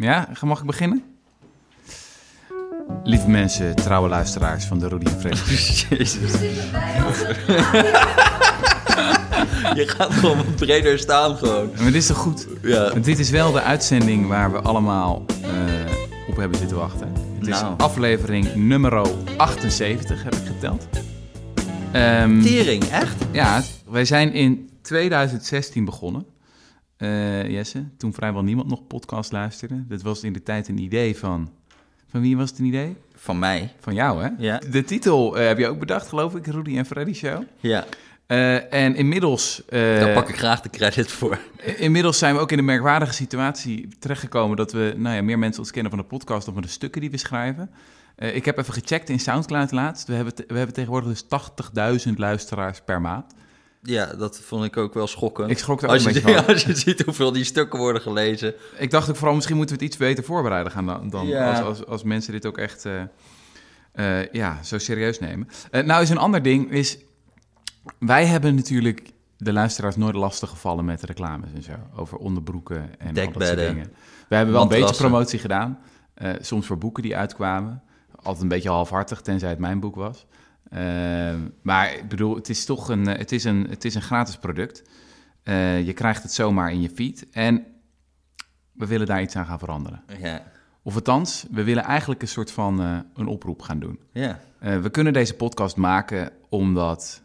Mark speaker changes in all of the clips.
Speaker 1: Ja, mag ik beginnen? Lieve mensen, trouwe luisteraars van de Rudy en Fred.
Speaker 2: Jezus. Je gaat gewoon breder staan gewoon.
Speaker 1: Maar dit is toch goed?
Speaker 2: Ja.
Speaker 1: Want Dit is wel de uitzending waar we allemaal eh, op hebben zitten wachten. Het is
Speaker 2: Nou.
Speaker 1: aflevering nummer 78, heb ik geteld. Ehm,
Speaker 2: Tering, echt?
Speaker 1: ja, wij zijn in 2016 begonnen. Eh, Jesse, toen vrijwel niemand nog podcast luisterde. Dit was in de tijd een idee van... Van wie was het een idee?
Speaker 2: Van mij.
Speaker 1: Van jou, hè?
Speaker 2: Ja.
Speaker 1: De titel eh, heb je ook bedacht, geloof ik, Rudy en Freddy Show.
Speaker 2: Ja,
Speaker 1: Eh, en inmiddels,
Speaker 2: daar pak ik graag de credit voor.
Speaker 1: inmiddels zijn we ook in de merkwaardige situatie terechtgekomen dat we nou ja, meer mensen ons kennen van de podcast dan van de stukken die we schrijven. Ik heb even gecheckt in Soundcloud laatst. We hebben, we hebben tegenwoordig dus 80.000 luisteraars per maand.
Speaker 2: Ja, dat vond ik ook wel schokkend.
Speaker 1: Ik schrok er ook
Speaker 2: als,
Speaker 1: een
Speaker 2: je,
Speaker 1: beetje van.
Speaker 2: als je ziet hoeveel die stukken worden gelezen.
Speaker 1: Ik dacht ook vooral, misschien moeten we het iets beter voorbereiden gaan dan, dan
Speaker 2: Ja.
Speaker 1: als, als, als mensen dit ook echt eh, eh, ja, zo serieus nemen. Eh, nou is een ander ding, is wij hebben natuurlijk de luisteraars nooit lastig gevallen met reclames en zo. Over onderbroeken en al dat soort dingen. We hebben wel een beetje promotie gedaan. soms voor boeken die uitkwamen. Altijd een beetje halfhartig, tenzij het mijn boek was. Eh, maar ik bedoel, het is toch een, eh, het is een, het is een gratis product. Eh, je krijgt het zomaar in je feed. En we willen daar iets aan gaan veranderen.
Speaker 2: Ja,
Speaker 1: Of althans, we willen eigenlijk een soort van eh, een oproep gaan doen.
Speaker 2: ja.
Speaker 1: We kunnen deze podcast maken omdat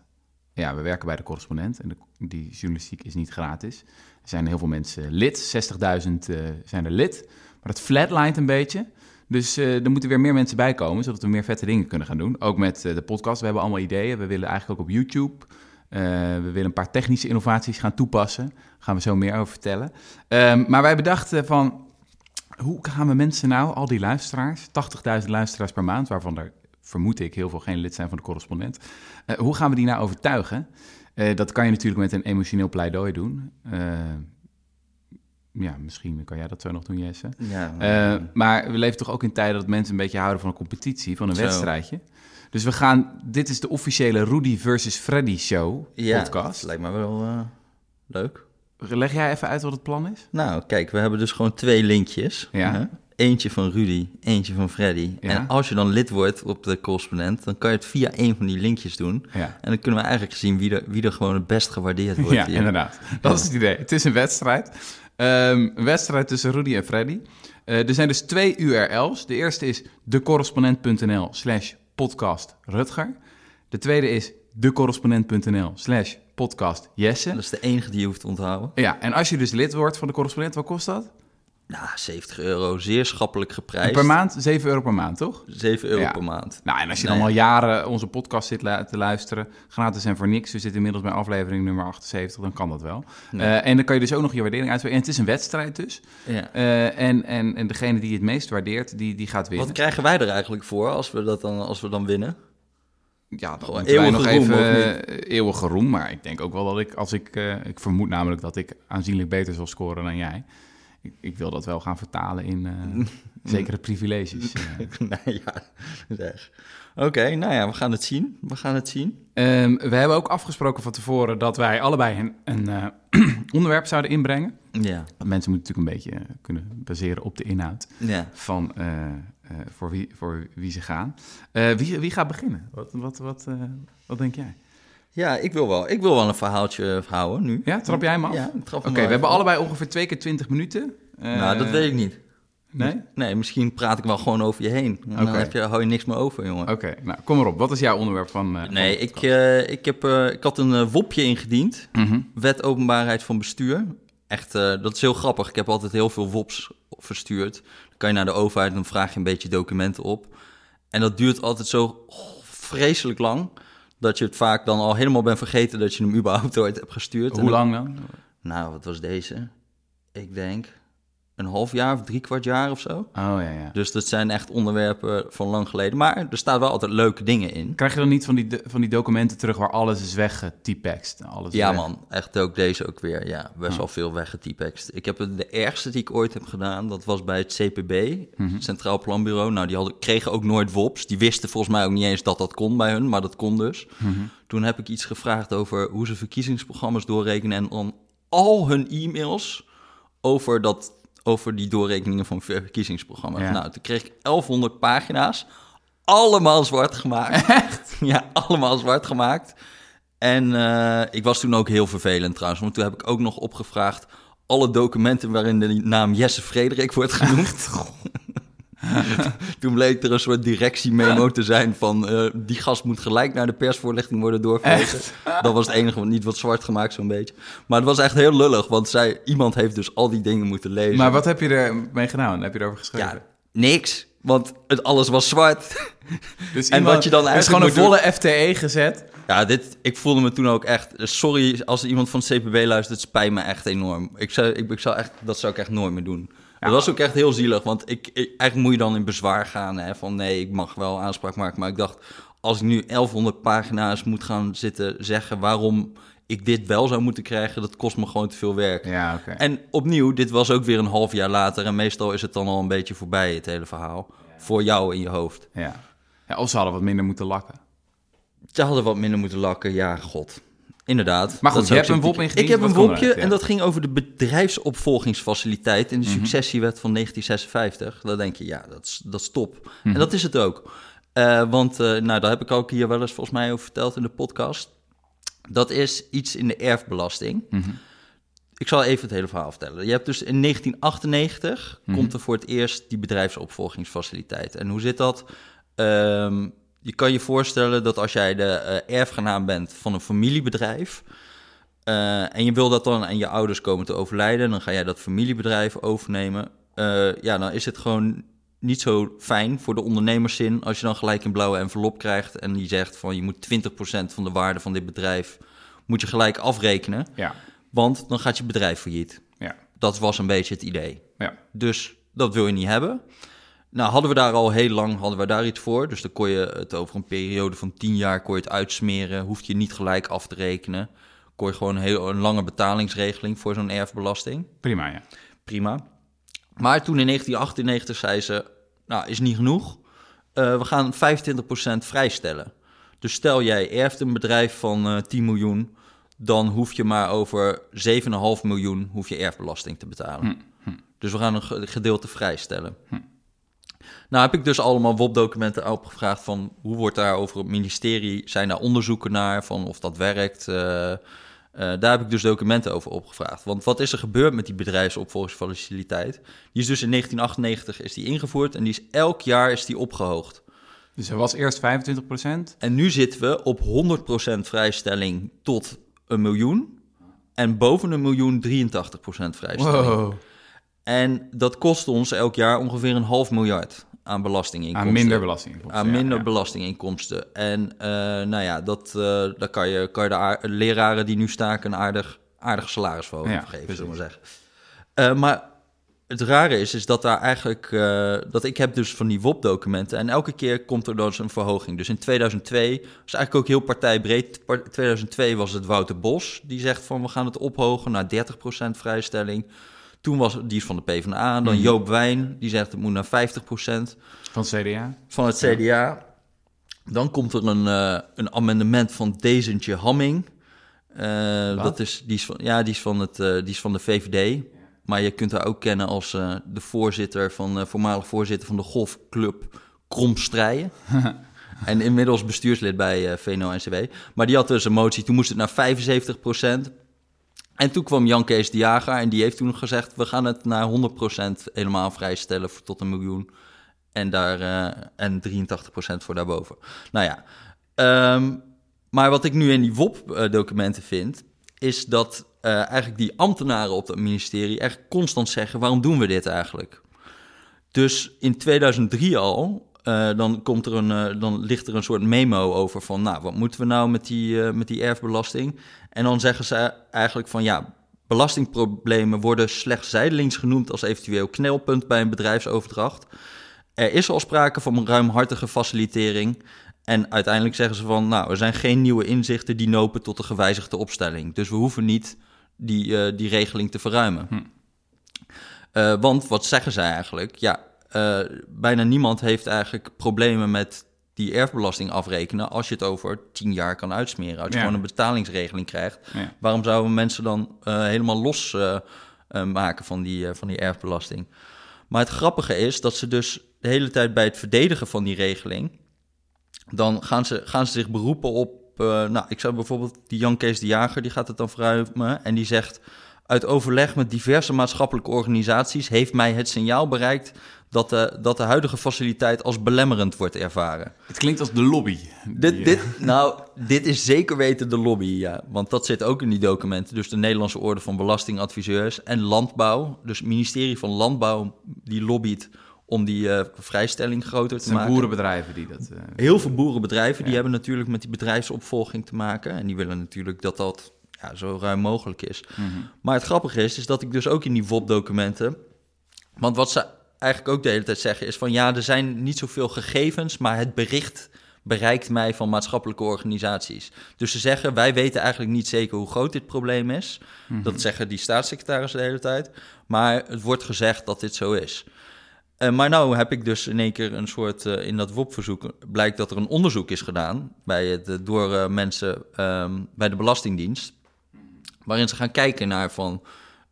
Speaker 1: ja, we werken bij de correspondent en de, die journalistiek is niet gratis. Er zijn heel veel mensen lid, 60.000 eh, zijn er lid, maar dat flatlined een beetje. Dus eh, er moeten weer meer mensen bij komen, zodat we meer vette dingen kunnen gaan doen. Ook met eh, de podcast, we hebben allemaal ideeën. We willen eigenlijk ook op YouTube. eh, we willen een paar technische innovaties gaan toepassen. Daar gaan we zo meer over vertellen. Ehm, maar wij bedachten van, hoe gaan we mensen nou, al die luisteraars, 80.000 luisteraars per maand, waarvan er vermoed ik heel veel geen lid zijn van de correspondent. Hoe gaan we die nou overtuigen? Dat kan je natuurlijk met een emotioneel pleidooi doen. Eh, ja, misschien kan jij dat zo nog doen, Jesse.
Speaker 2: ja.
Speaker 1: Eh, maar we leven toch ook in tijden dat mensen een beetje houden van een competitie, van een
Speaker 2: Zo.
Speaker 1: wedstrijdje. Dus we gaan, dit is de officiële Rudy versus Freddy show
Speaker 2: ja,
Speaker 1: podcast.
Speaker 2: lijkt me wel eh, leuk.
Speaker 1: Leg jij even uit wat het plan is?
Speaker 2: Nou, kijk, we hebben dus gewoon twee linkjes.
Speaker 1: Ja.
Speaker 2: hè? Eentje van Rudy, eentje van Freddy.
Speaker 1: Ja.
Speaker 2: En als je dan lid wordt op de correspondent, dan kan je het via één van die linkjes doen.
Speaker 1: Ja.
Speaker 2: En dan kunnen we eigenlijk zien wie er, wie er gewoon het best gewaardeerd wordt.
Speaker 1: Ja,
Speaker 2: hier.
Speaker 1: inderdaad. Dat is het idee. Het is een wedstrijd. Een wedstrijd tussen Rudy en Freddy. Eh, er zijn dus twee URL's. De eerste is decorrespondent.nl slash podcast Rutger. De tweede is decorrespondent.nl slash podcast Jesse.
Speaker 2: Dat is de enige die je hoeft te onthouden.
Speaker 1: Ja, en als je dus lid wordt van de correspondent, wat kost dat?
Speaker 2: Nou, 70 euro, zeer schappelijk geprijsd.
Speaker 1: Per maand? 7 euro per maand, toch?
Speaker 2: 7 euro
Speaker 1: Ja.
Speaker 2: per maand.
Speaker 1: Nou, en als je
Speaker 2: Nee.
Speaker 1: dan al jaren onze podcast zit te luisteren, gratis en voor niks, we zitten inmiddels bij aflevering nummer 78, dan kan dat wel. Eh, en dan kan je dus ook nog je waardering uitspreken. En het is een wedstrijd dus.
Speaker 2: Ja.
Speaker 1: Eh, en, en, en degene die het meest waardeert, die, die gaat winnen.
Speaker 2: Wat krijgen wij er eigenlijk voor als we, dat dan, als we dan winnen?
Speaker 1: ja, dan
Speaker 2: Gewoon
Speaker 1: moeten wij nog
Speaker 2: roem,
Speaker 1: even eh, eeuwige roem. Maar ik denk ook wel dat ik, als ik, ik vermoed namelijk dat ik aanzienlijk beter zal scoren dan jij. Ik, ik wil dat wel gaan vertalen in eh, zekere privileges.
Speaker 2: nee, ja, zeg. Oké, nou ja, we gaan het zien. We gaan het zien.
Speaker 1: Ehm, we hebben ook afgesproken van tevoren dat wij allebei een, een eh, onderwerp zouden inbrengen.
Speaker 2: Ja,
Speaker 1: Want mensen moeten natuurlijk een beetje kunnen baseren op de inhoud
Speaker 2: ja.
Speaker 1: van voor, wie, voor wie ze gaan. Wie, wie gaat beginnen? Wat, wat, wat, wat denk jij?
Speaker 2: Ja, ik wil wel. Ik wil wel een verhaaltje houden nu.
Speaker 1: Ja, trap jij hem af?
Speaker 2: Ja, trap
Speaker 1: Oké, we hebben allebei ongeveer twee keer 20 minuten. Eh,
Speaker 2: Nou, dat weet ik niet.
Speaker 1: Nee?
Speaker 2: Nee, misschien praat ik wel gewoon over je heen. En. Dan heb je, hou je niks meer over, jongen.
Speaker 1: Oké, nou kom maar op. Wat is jouw onderwerp van... eh, van
Speaker 2: Nee, ik, eh, ik, heb, eh, ik had een eh, wopje ingediend.
Speaker 1: Mhm.
Speaker 2: Wet openbaarheid van bestuur. Echt, eh, dat is heel grappig. Ik heb altijd heel veel wops verstuurd. Dan kan je naar de overheid en dan vraag je een beetje documenten op. En dat duurt altijd zo oh, vreselijk lang... dat je het vaak dan al helemaal bent vergeten... dat je hem überhaupt ooit hebt gestuurd.
Speaker 1: Hoe lang dan?
Speaker 2: Nou, wat was deze? Ik denk een half jaar of drie kwart jaar of zo.
Speaker 1: Oh ja, ja.
Speaker 2: Dus dat zijn echt onderwerpen van lang geleden. Maar er staan wel altijd leuke dingen in.
Speaker 1: Krijg je dan niet van die, van die documenten terug waar alles is weggetypext? Alles
Speaker 2: Ja,
Speaker 1: weg?
Speaker 2: man. Echt ook deze ook weer. Ja, best
Speaker 1: Ah.
Speaker 2: wel veel weggetypext. Ik heb de ergste die ik ooit heb gedaan, dat was bij het CPB,
Speaker 1: Mhm.
Speaker 2: Centraal Planbureau. Nou, die hadden, kregen ook nooit WOPs. Die wisten volgens mij ook niet eens dat dat kon bij hun, maar dat kon dus.
Speaker 1: Mhm.
Speaker 2: Toen heb ik iets gevraagd over hoe ze verkiezingsprogramma's doorrekenen en dan al hun e-mails over dat over die doorrekeningen van verkiezingsprogramma's.
Speaker 1: Ja.
Speaker 2: Nou, toen kreeg ik 1100 pagina's, allemaal zwart gemaakt. Echt? ja, allemaal zwart gemaakt. En eh, ik was toen ook heel vervelend trouwens, want toen heb ik ook nog opgevraagd alle documenten waarin de naam Jesse Frederik wordt genoemd. toen bleek er een soort directiememo te zijn van eh, die gast moet gelijk naar de persvoorlichting worden doorverwezen. Dat was het enige wat niet wat zwart gemaakt zo'n beetje. Maar het was echt heel lullig, want zij, iemand heeft dus al die dingen moeten lezen.
Speaker 1: Maar wat heb je er mee gedaan? Heb je erover geschreven?
Speaker 2: Ja, niks. Want het alles was zwart.
Speaker 1: dus
Speaker 2: en
Speaker 1: iemand-
Speaker 2: wat je dan
Speaker 1: is gewoon een
Speaker 2: eigenlijk
Speaker 1: volle FTE gezet.
Speaker 2: Ja, dit, ik voelde me toen ook echt... Sorry als iemand van het CPB luistert, het spijt me echt enorm. Ik zou, ik, ik zou echt, dat zou ik echt nooit meer doen. Dat was ook echt heel zielig, want ik, ik, eigenlijk moet je dan in bezwaar gaan. Hè, van nee, ik mag wel aanspraak maken. Maar ik dacht, als ik nu 1100 pagina's moet gaan zitten zeggen... waarom ik dit wel zou moeten krijgen, dat kost me gewoon te veel werk.
Speaker 1: Ja, oké.
Speaker 2: En opnieuw, dit was ook weer een half jaar later. En meestal is het dan al een beetje voorbij, het hele verhaal. Voor jou in je hoofd.
Speaker 1: Ja. ja. Of ze hadden wat minder moeten lakken.
Speaker 2: Ze hadden wat minder moeten lakken, ja, god. Inderdaad.
Speaker 1: Maar goed, je hebt een WOP ingediend.
Speaker 2: Ik heb een WOPje?
Speaker 1: Ja.
Speaker 2: en dat ging over de bedrijfsopvolgingsfaciliteit in de
Speaker 1: Mhm.
Speaker 2: successiewet van 1956. Dan denk je, ja, dat is, dat is top.
Speaker 1: Mhm.
Speaker 2: En dat is het ook. Eh, want, eh, nou, daar heb ik ook hier wel eens volgens mij over verteld in de podcast. Dat is iets in de erfbelasting.
Speaker 1: Mhm.
Speaker 2: Ik zal even het hele verhaal vertellen. Je hebt dus in 1998
Speaker 1: Mhm.
Speaker 2: komt er voor het eerst die bedrijfsopvolgingsfaciliteit. En hoe zit dat? Ehm, je kan je voorstellen dat als jij de eh, erfgenaam bent van een familiebedrijf. eh, en je wil dat dan aan je ouders komen te overlijden, dan ga jij dat familiebedrijf overnemen. Eh, ja, dan is het gewoon niet zo fijn voor de ondernemerszin als je dan gelijk een blauwe envelop krijgt en die zegt van je moet 20% van de waarde van dit bedrijf moet je gelijk afrekenen.
Speaker 1: Ja.
Speaker 2: Want dan gaat je bedrijf failliet.
Speaker 1: Ja.
Speaker 2: Dat was een beetje het idee.
Speaker 1: Ja.
Speaker 2: Dus dat wil je niet hebben. Nou, hadden we daar al heel lang hadden we daar iets voor. Dus dan kon je het over een periode van 10 jaar kon je het uitsmeren. Hoef je niet gelijk af te rekenen. Kon je gewoon een, heel, een lange betalingsregeling voor zo'n erfbelasting.
Speaker 1: Prima, ja.
Speaker 2: Prima. Maar toen in 1998 zei ze, nou, is niet genoeg. Eh, we gaan 25% vrijstellen. Dus stel jij erft een bedrijf van eh 10 miljoen, dan hoef je maar over 7,5 miljoen hoef je erfbelasting te betalen. Dus we gaan een ge- gedeelte vrijstellen. Nou heb ik dus allemaal WOP-documenten opgevraagd van hoe wordt daar over het ministerie, zijn daar onderzoeken naar van of dat werkt. Eh, eh, daar heb ik dus documenten over opgevraagd. Want wat is er gebeurd met die bedrijfsopvolgingsfaciliteit? Die is dus in 1998 is die ingevoerd en die is elk jaar is die opgehoogd.
Speaker 1: Dus er was eerst 25%.
Speaker 2: En nu zitten we op 100% vrijstelling tot een miljoen. En boven een miljoen 83% vrijstelling.
Speaker 1: Wow.
Speaker 2: En dat kost ons elk jaar ongeveer een half miljard aan belastinginkomsten.
Speaker 1: Aan minder belastinginkomsten.
Speaker 2: Aan minder
Speaker 1: ja.
Speaker 2: belastinginkomsten. En eh, nou ja, dat, eh, daar kan je, kan je de leraren die nu staken een aardig, aardig salarisverhoging
Speaker 1: Ja,
Speaker 2: voor geven, zullen we maar zeggen. Eh, maar het rare is, is dat daar eigenlijk, dat ik heb dus van die WOP-documenten en elke keer komt er dus een verhoging. Dus in 2002 was eigenlijk ook heel partijbreed. Par- 2002 was het Wouter Bos, die zegt van we gaan het ophogen naar 30% vrijstelling. Toen was die is van de PvdA, dan
Speaker 1: Mhm.
Speaker 2: Joop Wijn, die zegt het moet naar 50%
Speaker 1: Van het CDA.
Speaker 2: van het CDA. Dan komt er een, eh, een amendement van Dezentje Hamming. Eh, dat is, die, is van, ja, die, is van het, eh, die is van de VVD. Maar je kunt haar ook kennen als de voorzitter van, voormalig voorzitter van de golfclub Kromstrijen. en inmiddels bestuurslid bij VNO-NCW. Maar die had dus een motie, toen moest het naar 75 En toen kwam Jan Kees de Jager en die heeft toen gezegd... we gaan het naar 100% helemaal vrijstellen voor tot een miljoen. En, daar, eh, en 83% voor daarboven. Nou ja, ehm, maar wat ik nu in die WOP-documenten vind... is dat eh, eigenlijk die ambtenaren op het ministerie... echt constant zeggen, waarom doen we dit eigenlijk? Dus in 2003 al, eh, dan, komt er een, eh, dan ligt er een soort memo over van, nou, wat moeten we nou met die, eh, met die erfbelasting? En dan zeggen ze eigenlijk van, ja, belastingproblemen worden slechts zijdelings genoemd als eventueel knelpunt bij een bedrijfsoverdracht. Er is al sprake van een ruimhartige facilitering. En uiteindelijk zeggen ze van, nou, er zijn geen nieuwe inzichten die nopen tot een gewijzigde opstelling. Dus we hoeven niet die, die regeling te verruimen. Eh, want wat zeggen zij eigenlijk? Ja, eh, bijna niemand heeft eigenlijk problemen met die erfbelasting afrekenen als je het over tien jaar kan uitsmeren. Als je
Speaker 1: Ja.
Speaker 2: gewoon een betalingsregeling krijgt.
Speaker 1: Ja.
Speaker 2: Waarom zouden mensen dan eh, helemaal los eh, maken van die, van die erfbelasting. Maar het grappige is dat ze dus de hele tijd bij het verdedigen van die regeling, dan gaan ze, gaan ze zich beroepen op, nou, ik zou bijvoorbeeld die Jan Kees de Jager, die gaat het dan verruimen en die zegt, uit overleg met diverse maatschappelijke organisaties heeft mij het signaal bereikt dat de, dat de huidige faciliteit als belemmerend wordt ervaren.
Speaker 1: Het klinkt als de lobby.
Speaker 2: Dit,
Speaker 1: Die,
Speaker 2: dit, nou, dit is zeker weten de lobby, ja. Want dat zit ook in die documenten. Dus de Nederlandse Orde van Belastingadviseurs en Landbouw. Dus het ministerie van Landbouw, die lobbyt om die eh, vrijstelling groter te
Speaker 1: zijn
Speaker 2: maken.
Speaker 1: boerenbedrijven die dat... eh,
Speaker 2: Heel veel boerenbedrijven die hebben natuurlijk met die bedrijfsopvolging te maken. En die willen natuurlijk dat dat ja, zo ruim mogelijk is.
Speaker 1: mhm.
Speaker 2: Maar het grappige is, is dat ik dus ook in die WOP-documenten... Want wat ze eigenlijk ook de hele tijd zeggen is van... ja, er zijn niet zoveel gegevens, maar het bericht bereikt mij van maatschappelijke organisaties. Dus ze zeggen, wij weten eigenlijk niet zeker hoe groot dit probleem is. Dat zeggen die staatssecretarissen de hele tijd. Maar het wordt gezegd dat dit zo is. Eh, maar nou heb ik dus in één keer een soort, eh, in dat WOP-verzoek blijkt dat er een onderzoek is gedaan bij het, eh, door mensen ehm, bij de Belastingdienst. Waarin ze gaan kijken naar van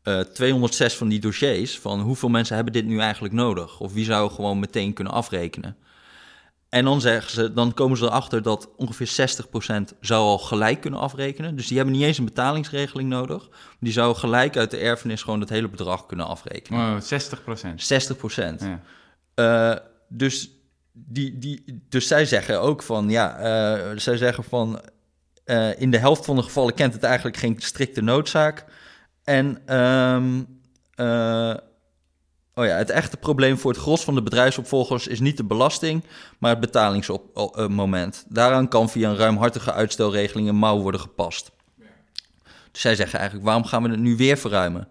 Speaker 2: eh, 206 van die dossiers, van hoeveel mensen hebben dit nu eigenlijk nodig? Of wie zou gewoon meteen kunnen afrekenen? En dan, zeggen ze, dan komen ze erachter dat ongeveer 60% zou al gelijk kunnen afrekenen. Dus die hebben niet eens een betalingsregeling nodig. Die zou gelijk uit de erfenis gewoon het hele bedrag kunnen afrekenen.
Speaker 1: Oh, 60 procent.
Speaker 2: 60%.
Speaker 1: Ja.
Speaker 2: Eh, dus, die, die, dus zij zeggen ook van, ja, eh, zij zeggen van, eh, in de helft van de gevallen kent het eigenlijk geen strikte noodzaak. En, ehm, eh, oh ja, het echte probleem voor het gros van de bedrijfsopvolgers is niet de belasting, maar het betalingsmoment. Daaraan kan via een ruimhartige uitstelregeling een mouw worden gepast. Dus zij zeggen eigenlijk, waarom gaan we het nu weer verruimen?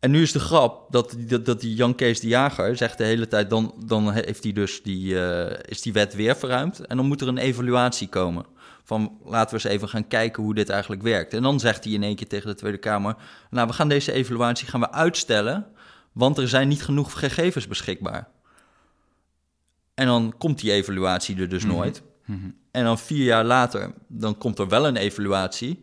Speaker 2: En nu is de grap dat, dat, dat die Jan Kees de Jager zegt de hele tijd... dan, dan heeft hij dus die, eh, is die wet weer verruimd... en dan moet er een evaluatie komen. Van laten we eens even gaan kijken hoe dit eigenlijk werkt. En dan zegt hij in één keer tegen de Tweede Kamer... nou, we gaan deze evaluatie gaan we uitstellen... want er zijn niet genoeg gegevens beschikbaar. En dan komt die evaluatie er dus nooit. En dan vier jaar later, dan komt er wel een evaluatie...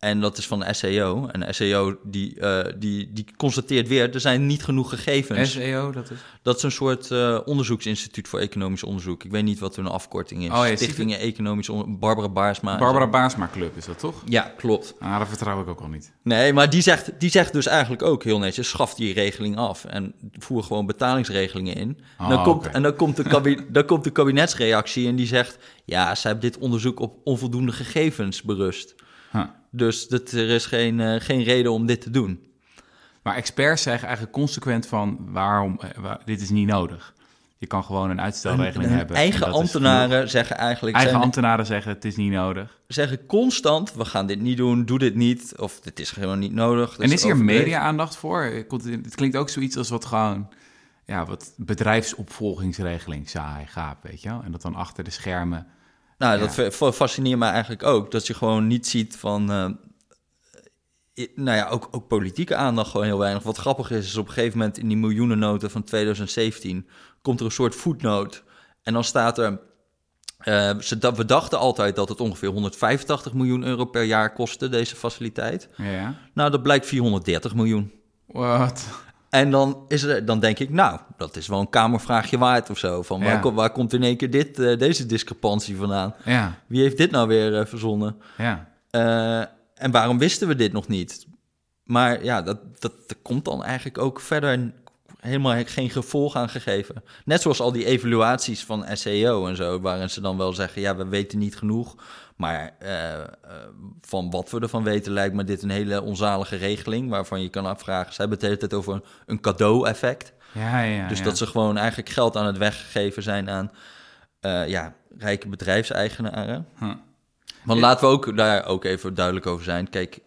Speaker 2: En dat is van de SEO. En de SEO die, eh, die, die constateert weer, er zijn niet genoeg gegevens.
Speaker 1: SEO, dat is...
Speaker 2: Dat is een soort eh, onderzoeksinstituut voor economisch onderzoek. Ik weet niet wat hun afkorting is.
Speaker 1: Oh ja,
Speaker 2: Stichtingen Economisch Onderzoek. Barbara Baarsma.
Speaker 1: Barbara Baasma Club is dat toch?
Speaker 2: Ja, klopt.
Speaker 1: Ah, dat vertrouw ik ook al niet.
Speaker 2: Nee, maar die zegt, die zegt dus eigenlijk ook heel netjes... schaf die regeling af en voer gewoon betalingsregelingen in. En dan, komt, en dan, komt de dan komt de kabinetsreactie en die zegt... ja, ze hebben dit onderzoek op onvoldoende gegevens berust.
Speaker 1: Huh.
Speaker 2: Dus dat, er is geen, eh, geen reden om dit te doen.
Speaker 1: Maar experts zeggen eigenlijk consequent van waarom, eh, waar- dit is niet nodig. Je kan gewoon een uitstelregeling hebben. en
Speaker 2: eigen ambtenaren zeggen eigenlijk...
Speaker 1: Eigen
Speaker 2: zijn-
Speaker 1: ambtenaren zeggen het is niet nodig.
Speaker 2: zeggen constant, we gaan dit niet doen, doe dit niet, of dit is gewoon niet nodig.
Speaker 1: en is hier media-aandacht voor? Het klinkt ook zoiets als wat gewoon... Ja, wat bedrijfsopvolgingsregeling, saai, gaap, weet je wel? En dat dan achter de schermen...
Speaker 2: Nou,
Speaker 1: Ja.
Speaker 2: dat fa- fa- fascineert me eigenlijk ook, dat je gewoon niet ziet van... eh, nou ja, ook, ook politieke aandacht gewoon heel weinig. Wat grappig is, is op een gegeven moment in die miljoenennoten van 2017... komt er een soort voetnoot en dan staat er... eh, ze, we dachten altijd dat het ongeveer 185 miljoen euro per jaar kostte, deze faciliteit.
Speaker 1: Ja.
Speaker 2: Nou, dat blijkt 430 miljoen.
Speaker 1: Wat?
Speaker 2: En dan, is er, dan denk ik, nou, dat is wel een kamervraagje waard of zo. Van waar,
Speaker 1: Ja.
Speaker 2: waar komt in één keer dit, eh, deze discrepantie vandaan?
Speaker 1: Ja,
Speaker 2: Wie heeft dit nou weer eh, verzonnen?
Speaker 1: ja.
Speaker 2: Eh, en waarom wisten we dit nog niet? Maar ja, dat, dat, dat komt dan eigenlijk ook verder helemaal geen gevolg aan gegeven. Net zoals al die evaluaties van SEO en zo, waarin ze dan wel zeggen, ja, we weten niet genoeg. Maar eh, eh, van wat we ervan weten lijkt me dit een hele onzalige regeling, waarvan je kan afvragen, ze hebben het de hele tijd over een, een cadeau-effect.
Speaker 1: Ja, ja,
Speaker 2: dus
Speaker 1: ja.
Speaker 2: dat ze gewoon eigenlijk geld aan het weggeven zijn aan eh, ja, rijke bedrijfseigenaren.
Speaker 1: Huh.
Speaker 2: Want laten we ook daar ook even duidelijk over zijn. Kijk,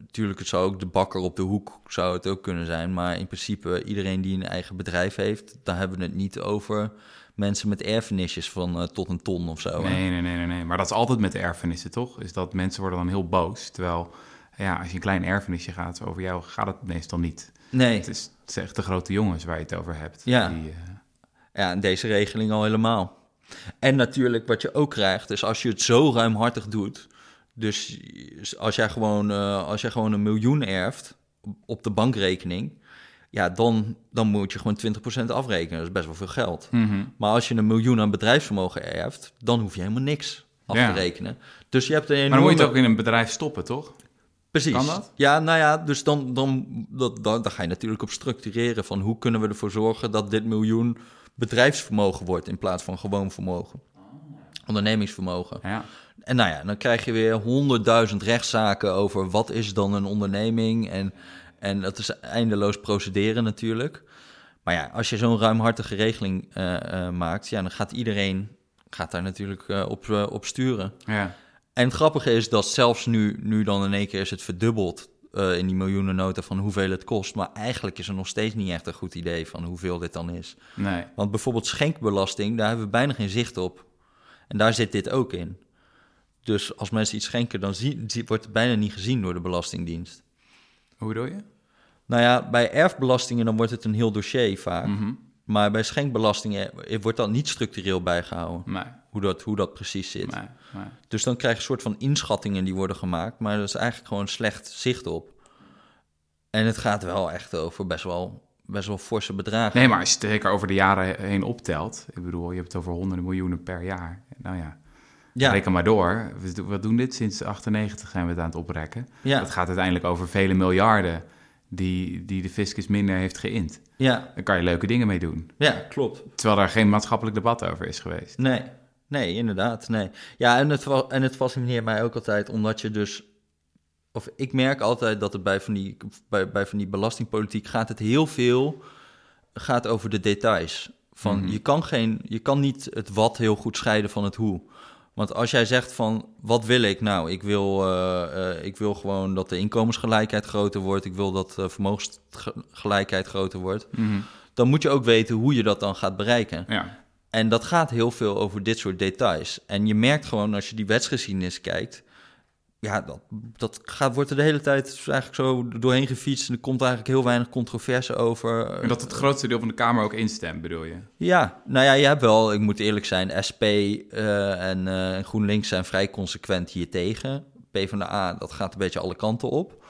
Speaker 2: natuurlijk, het zou ook de bakker op de hoek zou het ook kunnen zijn. Maar in principe, iedereen die een eigen bedrijf heeft, dan hebben we het niet over mensen met erfenisjes van eh, tot een ton of zo.
Speaker 1: Nee, nee, nee, nee, nee. Maar dat is altijd met erfenissen, toch? Is dat mensen worden dan heel boos. Terwijl, ja, als je een klein erfenisje gaat, over jou gaat het meestal niet.
Speaker 2: Nee,
Speaker 1: Het is, het is echt de grote jongens waar je het over hebt.
Speaker 2: Ja.
Speaker 1: Die, eh,
Speaker 2: ja, en deze regeling al helemaal. En natuurlijk, wat je ook krijgt, is als je het zo ruimhartig doet. Dus als jij gewoon, eh, als jij gewoon een miljoen erft, op de bankrekening, ja, dan, dan moet je gewoon 20% afrekenen. Dat is best wel veel geld.
Speaker 1: Mhm.
Speaker 2: Maar als je een miljoen aan bedrijfsvermogen erft, dan hoef je helemaal niks af
Speaker 1: Ja.
Speaker 2: te rekenen. Dus je hebt een
Speaker 1: Maar dan moet je het ook in een bedrijf stoppen, toch?
Speaker 2: Precies.
Speaker 1: Kan dat?
Speaker 2: Ja, nou ja, dus dan, dan, dat, dan, dan ga je natuurlijk op structureren van hoe kunnen we ervoor zorgen dat dit miljoen bedrijfsvermogen wordt in plaats van gewoon vermogen. Ondernemingsvermogen.
Speaker 1: Ja.
Speaker 2: En nou ja, dan krijg je weer honderdduizend rechtszaken over wat is dan een onderneming. En, en dat is eindeloos procederen natuurlijk. Maar ja, als je zo'n ruimhartige regeling eh, eh, maakt, ja, dan gaat iedereen gaat daar natuurlijk eh, op, op sturen.
Speaker 1: ja.
Speaker 2: En het grappige is dat zelfs nu, nu dan in één keer is het verdubbeld in die miljoenennota van hoeveel het kost. Maar eigenlijk is er nog steeds niet echt een goed idee van hoeveel dit dan is.
Speaker 1: Nee.
Speaker 2: Want bijvoorbeeld schenkbelasting, daar hebben we bijna geen zicht op. En daar zit dit ook in. Dus als mensen iets schenken, dan zie- wordt het bijna niet gezien door de Belastingdienst.
Speaker 1: Hoe bedoel je?
Speaker 2: Nou ja, bij erfbelastingen dan wordt het een heel dossier vaak.
Speaker 1: Mhm.
Speaker 2: Maar bij schenkbelastingen eh, wordt dat niet structureel bijgehouden,
Speaker 1: Nee.
Speaker 2: hoe dat, hoe dat precies zit.
Speaker 1: Nee. nee.
Speaker 2: Dus dan krijg je een soort van inschattingen die worden gemaakt, maar dat is eigenlijk gewoon slecht zicht op. En het gaat wel echt over best wel, best wel forse bedragen.
Speaker 1: Nee, maar als je het zeker over de jaren heen optelt. Ik bedoel, je hebt het over honderden miljoenen per jaar. Nou ja,
Speaker 2: ja,
Speaker 1: reken maar door. We do- We doen dit sinds 98 zijn we het aan het oprekken.
Speaker 2: ja,
Speaker 1: Het gaat uiteindelijk over vele miljarden die, die de fiscus minder heeft geïnd.
Speaker 2: ja,
Speaker 1: Daar kan je leuke dingen mee doen.
Speaker 2: ja, klopt.
Speaker 1: Terwijl daar geen maatschappelijk debat over is geweest.
Speaker 2: Nee, nee, inderdaad, nee. Ja, en het, en het fascineert mij ook altijd, omdat je dus... Of ik merk altijd dat het bij van die, bij, bij van die belastingpolitiek gaat het heel veel... gaat over de details. Van,
Speaker 1: Mhm.
Speaker 2: je, kan geen, je kan niet het wat heel goed scheiden van het hoe. Want als jij zegt van, wat wil ik? Nou, ik wil, eh, eh, ik wil gewoon dat de inkomensgelijkheid groter wordt. Ik wil dat de vermogensgelijkheid groter wordt.
Speaker 1: Mhm.
Speaker 2: Dan moet je ook weten hoe je dat dan gaat bereiken.
Speaker 1: Ja.
Speaker 2: En dat gaat heel veel over dit soort details. En je merkt gewoon als je die wetsgeschiedenis kijkt. Ja, dat, dat gaat, wordt er de hele tijd eigenlijk zo doorheen gefietst. En er komt eigenlijk heel weinig controverse over.
Speaker 1: En dat het grootste deel van de Kamer ook instemt, bedoel je?
Speaker 2: Ja, nou ja, je hebt wel, ik moet eerlijk zijn, SP eh, en eh, GroenLinks zijn vrij consequent hiertegen. PvdA, dat gaat een beetje alle kanten op.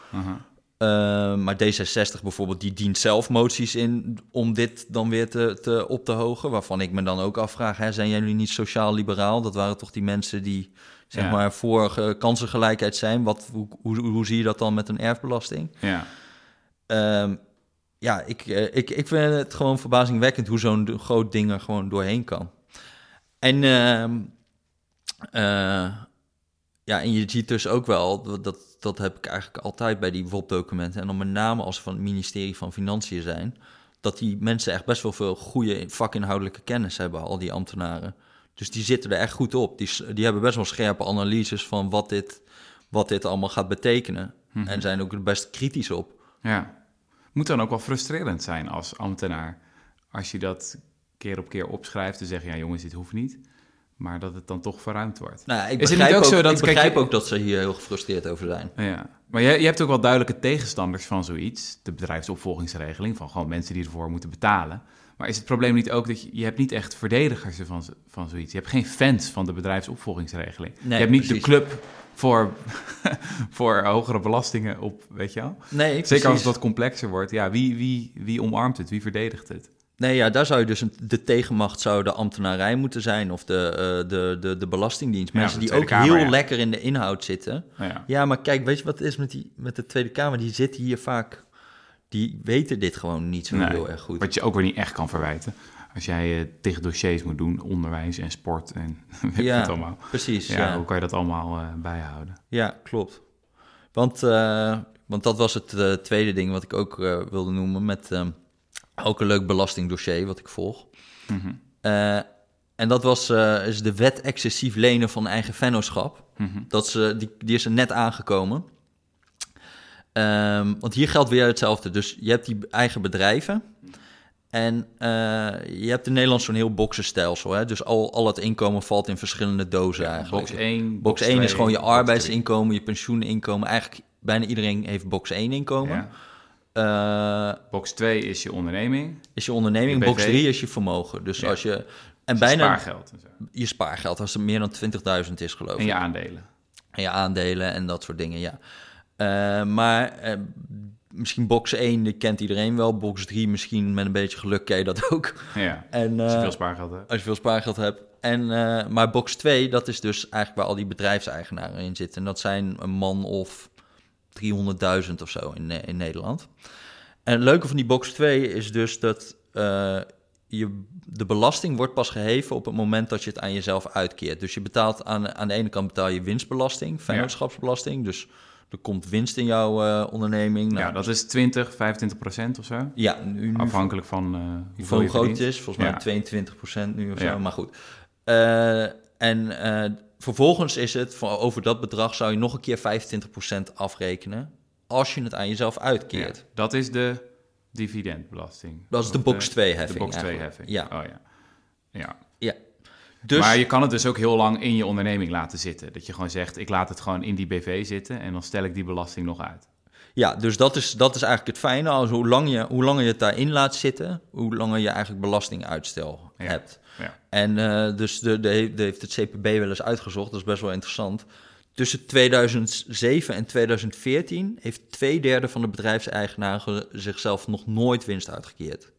Speaker 2: Uh, maar D66 bijvoorbeeld, die dient zelf moties in om dit dan weer te, te op te hogen. Waarvan ik me dan ook afvraag, hè, zijn jullie niet sociaal-liberaal? Dat waren toch die mensen die, zeg
Speaker 1: Ja.
Speaker 2: maar, voor eh, kansengelijkheid zijn. Wat, hoe, hoe, hoe zie je dat dan met een erfbelasting?
Speaker 1: Ja.
Speaker 2: Ehm, ja, ik, eh, ik, ik vind het gewoon verbazingwekkend hoe zo'n groot ding er gewoon doorheen kan. En, ehm, eh, ja, en je ziet dus ook wel, dat- dat, dat heb ik eigenlijk altijd bij die WOP-documenten, en dan met name als ze van het ministerie van Financiën zijn, dat die mensen echt best wel veel goede vakinhoudelijke kennis hebben, al die ambtenaren. Dus die zitten er echt goed op. Die, die hebben best wel scherpe analyses van wat dit, wat dit allemaal gaat betekenen. En zijn ook best kritisch op.
Speaker 1: Ja. Moet dan ook wel frustrerend zijn als ambtenaar. Als je dat keer op keer opschrijft en zegt, ja jongens, dit hoeft niet. Maar dat het dan toch verruimd wordt.
Speaker 2: Nou, ik begrijp,
Speaker 1: niet ook
Speaker 2: ook,
Speaker 1: zo dat-
Speaker 2: ik begrijp
Speaker 1: je-
Speaker 2: ook dat ze hier heel gefrustreerd over zijn.
Speaker 1: Ja, maar je, je hebt ook wel duidelijke tegenstanders van zoiets. De bedrijfsopvolgingsregeling, van gewoon mensen die ervoor moeten betalen. Maar is het probleem niet ook dat je, je hebt niet echt verdedigers van, van zoiets. Je hebt geen fans van de bedrijfsopvolgingsregeling.
Speaker 2: Nee,
Speaker 1: je hebt niet
Speaker 2: precies.
Speaker 1: de club voor, voor hogere belastingen op, weet je wel?
Speaker 2: Nee,
Speaker 1: Zeker als
Speaker 2: precies.
Speaker 1: het wat complexer wordt. Ja, wie, wie, wie omarmt het? Wie verdedigt het?
Speaker 2: Nee, ja, daar zou je dus een, de tegenmacht zou de ambtenarij moeten zijn of de, eh, de, de, de belastingdienst. Mensen die ook
Speaker 1: Kamer,
Speaker 2: heel
Speaker 1: ja.
Speaker 2: lekker in de inhoud zitten.
Speaker 1: Ja.
Speaker 2: Ja, maar kijk, weet je wat het is met, die, met de Tweede Kamer? Die zitten hier vaak, die weten dit gewoon niet zo
Speaker 1: Nee,
Speaker 2: heel erg goed.
Speaker 1: Wat je ook weer niet echt kan verwijten. Als jij eh, tegen dossiers moet doen, onderwijs en sport en weet
Speaker 2: Ja,
Speaker 1: het allemaal.
Speaker 2: Precies,
Speaker 1: Ja,
Speaker 2: ja.
Speaker 1: hoe kan je dat allemaal eh, bijhouden?
Speaker 2: Ja, klopt. Want, eh, want dat was het tweede ding wat ik ook wilde noemen met ook een leuk belastingdossier wat ik volg.
Speaker 1: Mhm.
Speaker 2: En dat was is de wet excessief lenen van eigen vennootschap.
Speaker 1: Mhm.
Speaker 2: Dat ze, die, die is er net aangekomen. Ehm, want hier geldt weer hetzelfde. Dus je hebt die eigen bedrijven. En eh, je hebt in Nederland zo'n heel boxenstelsel. Hè? Dus al, al het inkomen valt in verschillende dozen eigenlijk.
Speaker 1: Box 1.
Speaker 2: Box 1 is gewoon je arbeidsinkomen, je pensioeninkomen. Eigenlijk bijna iedereen heeft box 1
Speaker 1: drie.
Speaker 2: inkomen.
Speaker 1: Ja.
Speaker 2: Eh,
Speaker 1: Box 2 is je onderneming.
Speaker 2: is je onderneming. Box
Speaker 1: BV.
Speaker 2: 3 is je vermogen. Dus
Speaker 1: Ja.
Speaker 2: als je... En
Speaker 1: Dus
Speaker 2: bijna
Speaker 1: spaargeld en zo.
Speaker 2: je spaargeld, als het meer dan 20.000 is geloof ik.
Speaker 1: En je aandelen.
Speaker 2: En je aandelen en dat soort dingen, ja. Eh, maar, eh, misschien box 1, die kent iedereen wel. Box 3 misschien met een beetje geluk ken je dat ook.
Speaker 1: Ja,
Speaker 2: En,
Speaker 1: als je
Speaker 2: eh,
Speaker 1: veel spaargeld hebt.
Speaker 2: als je veel spaargeld hebt. En, maar box 2, dat is dus eigenlijk waar al die bedrijfseigenaren in zitten. En dat zijn een man of 300.000 of zo in, in Nederland. En het leuke van die box 2 is dus dat je, de belasting wordt pas geheven op het moment dat je het aan jezelf uitkeert. Dus je betaalt aan, aan de ene kant betaal je winstbelasting, vennootschapsbelasting. Dus er komt winst in jouw eh, onderneming. Nou,
Speaker 1: Ja, dat is 20, 25 procent of zo.
Speaker 2: ja, nu, nu
Speaker 1: Afhankelijk van
Speaker 2: hoe groot het is. Volgens mij
Speaker 1: Ja.
Speaker 2: 22% nu of
Speaker 1: Ja.
Speaker 2: zo, maar goed. Eh, en eh, vervolgens is het, van over dat bedrag zou je nog een keer 25% afrekenen... als je het aan jezelf
Speaker 1: Ja,
Speaker 2: uitkeert.
Speaker 1: dat is de dividendbelasting.
Speaker 2: Dat is de box 2 heffing
Speaker 1: De box 2
Speaker 2: eigenlijk.
Speaker 1: heffing.
Speaker 2: Ja.
Speaker 1: Oh ja. Ja.
Speaker 2: Dus,
Speaker 1: Maar je kan het dus ook heel lang in je onderneming laten zitten. Dat je gewoon zegt, ik laat het gewoon in die BV zitten en dan stel ik die belasting nog uit.
Speaker 2: ja, dus dat is, dat is eigenlijk het fijne. Als hoe, lang je, hoe langer je het daarin laat zitten... hoe langer je eigenlijk belastinguitstel
Speaker 1: Ja.
Speaker 2: hebt.
Speaker 1: Ja.
Speaker 2: En eh, dus de, de, de heeft het CPB wel eens uitgezocht, dat is best wel interessant. Tussen 2007 en 2014 heeft twee derde van de bedrijfseigenaren zichzelf nog nooit winst uitgekeerd.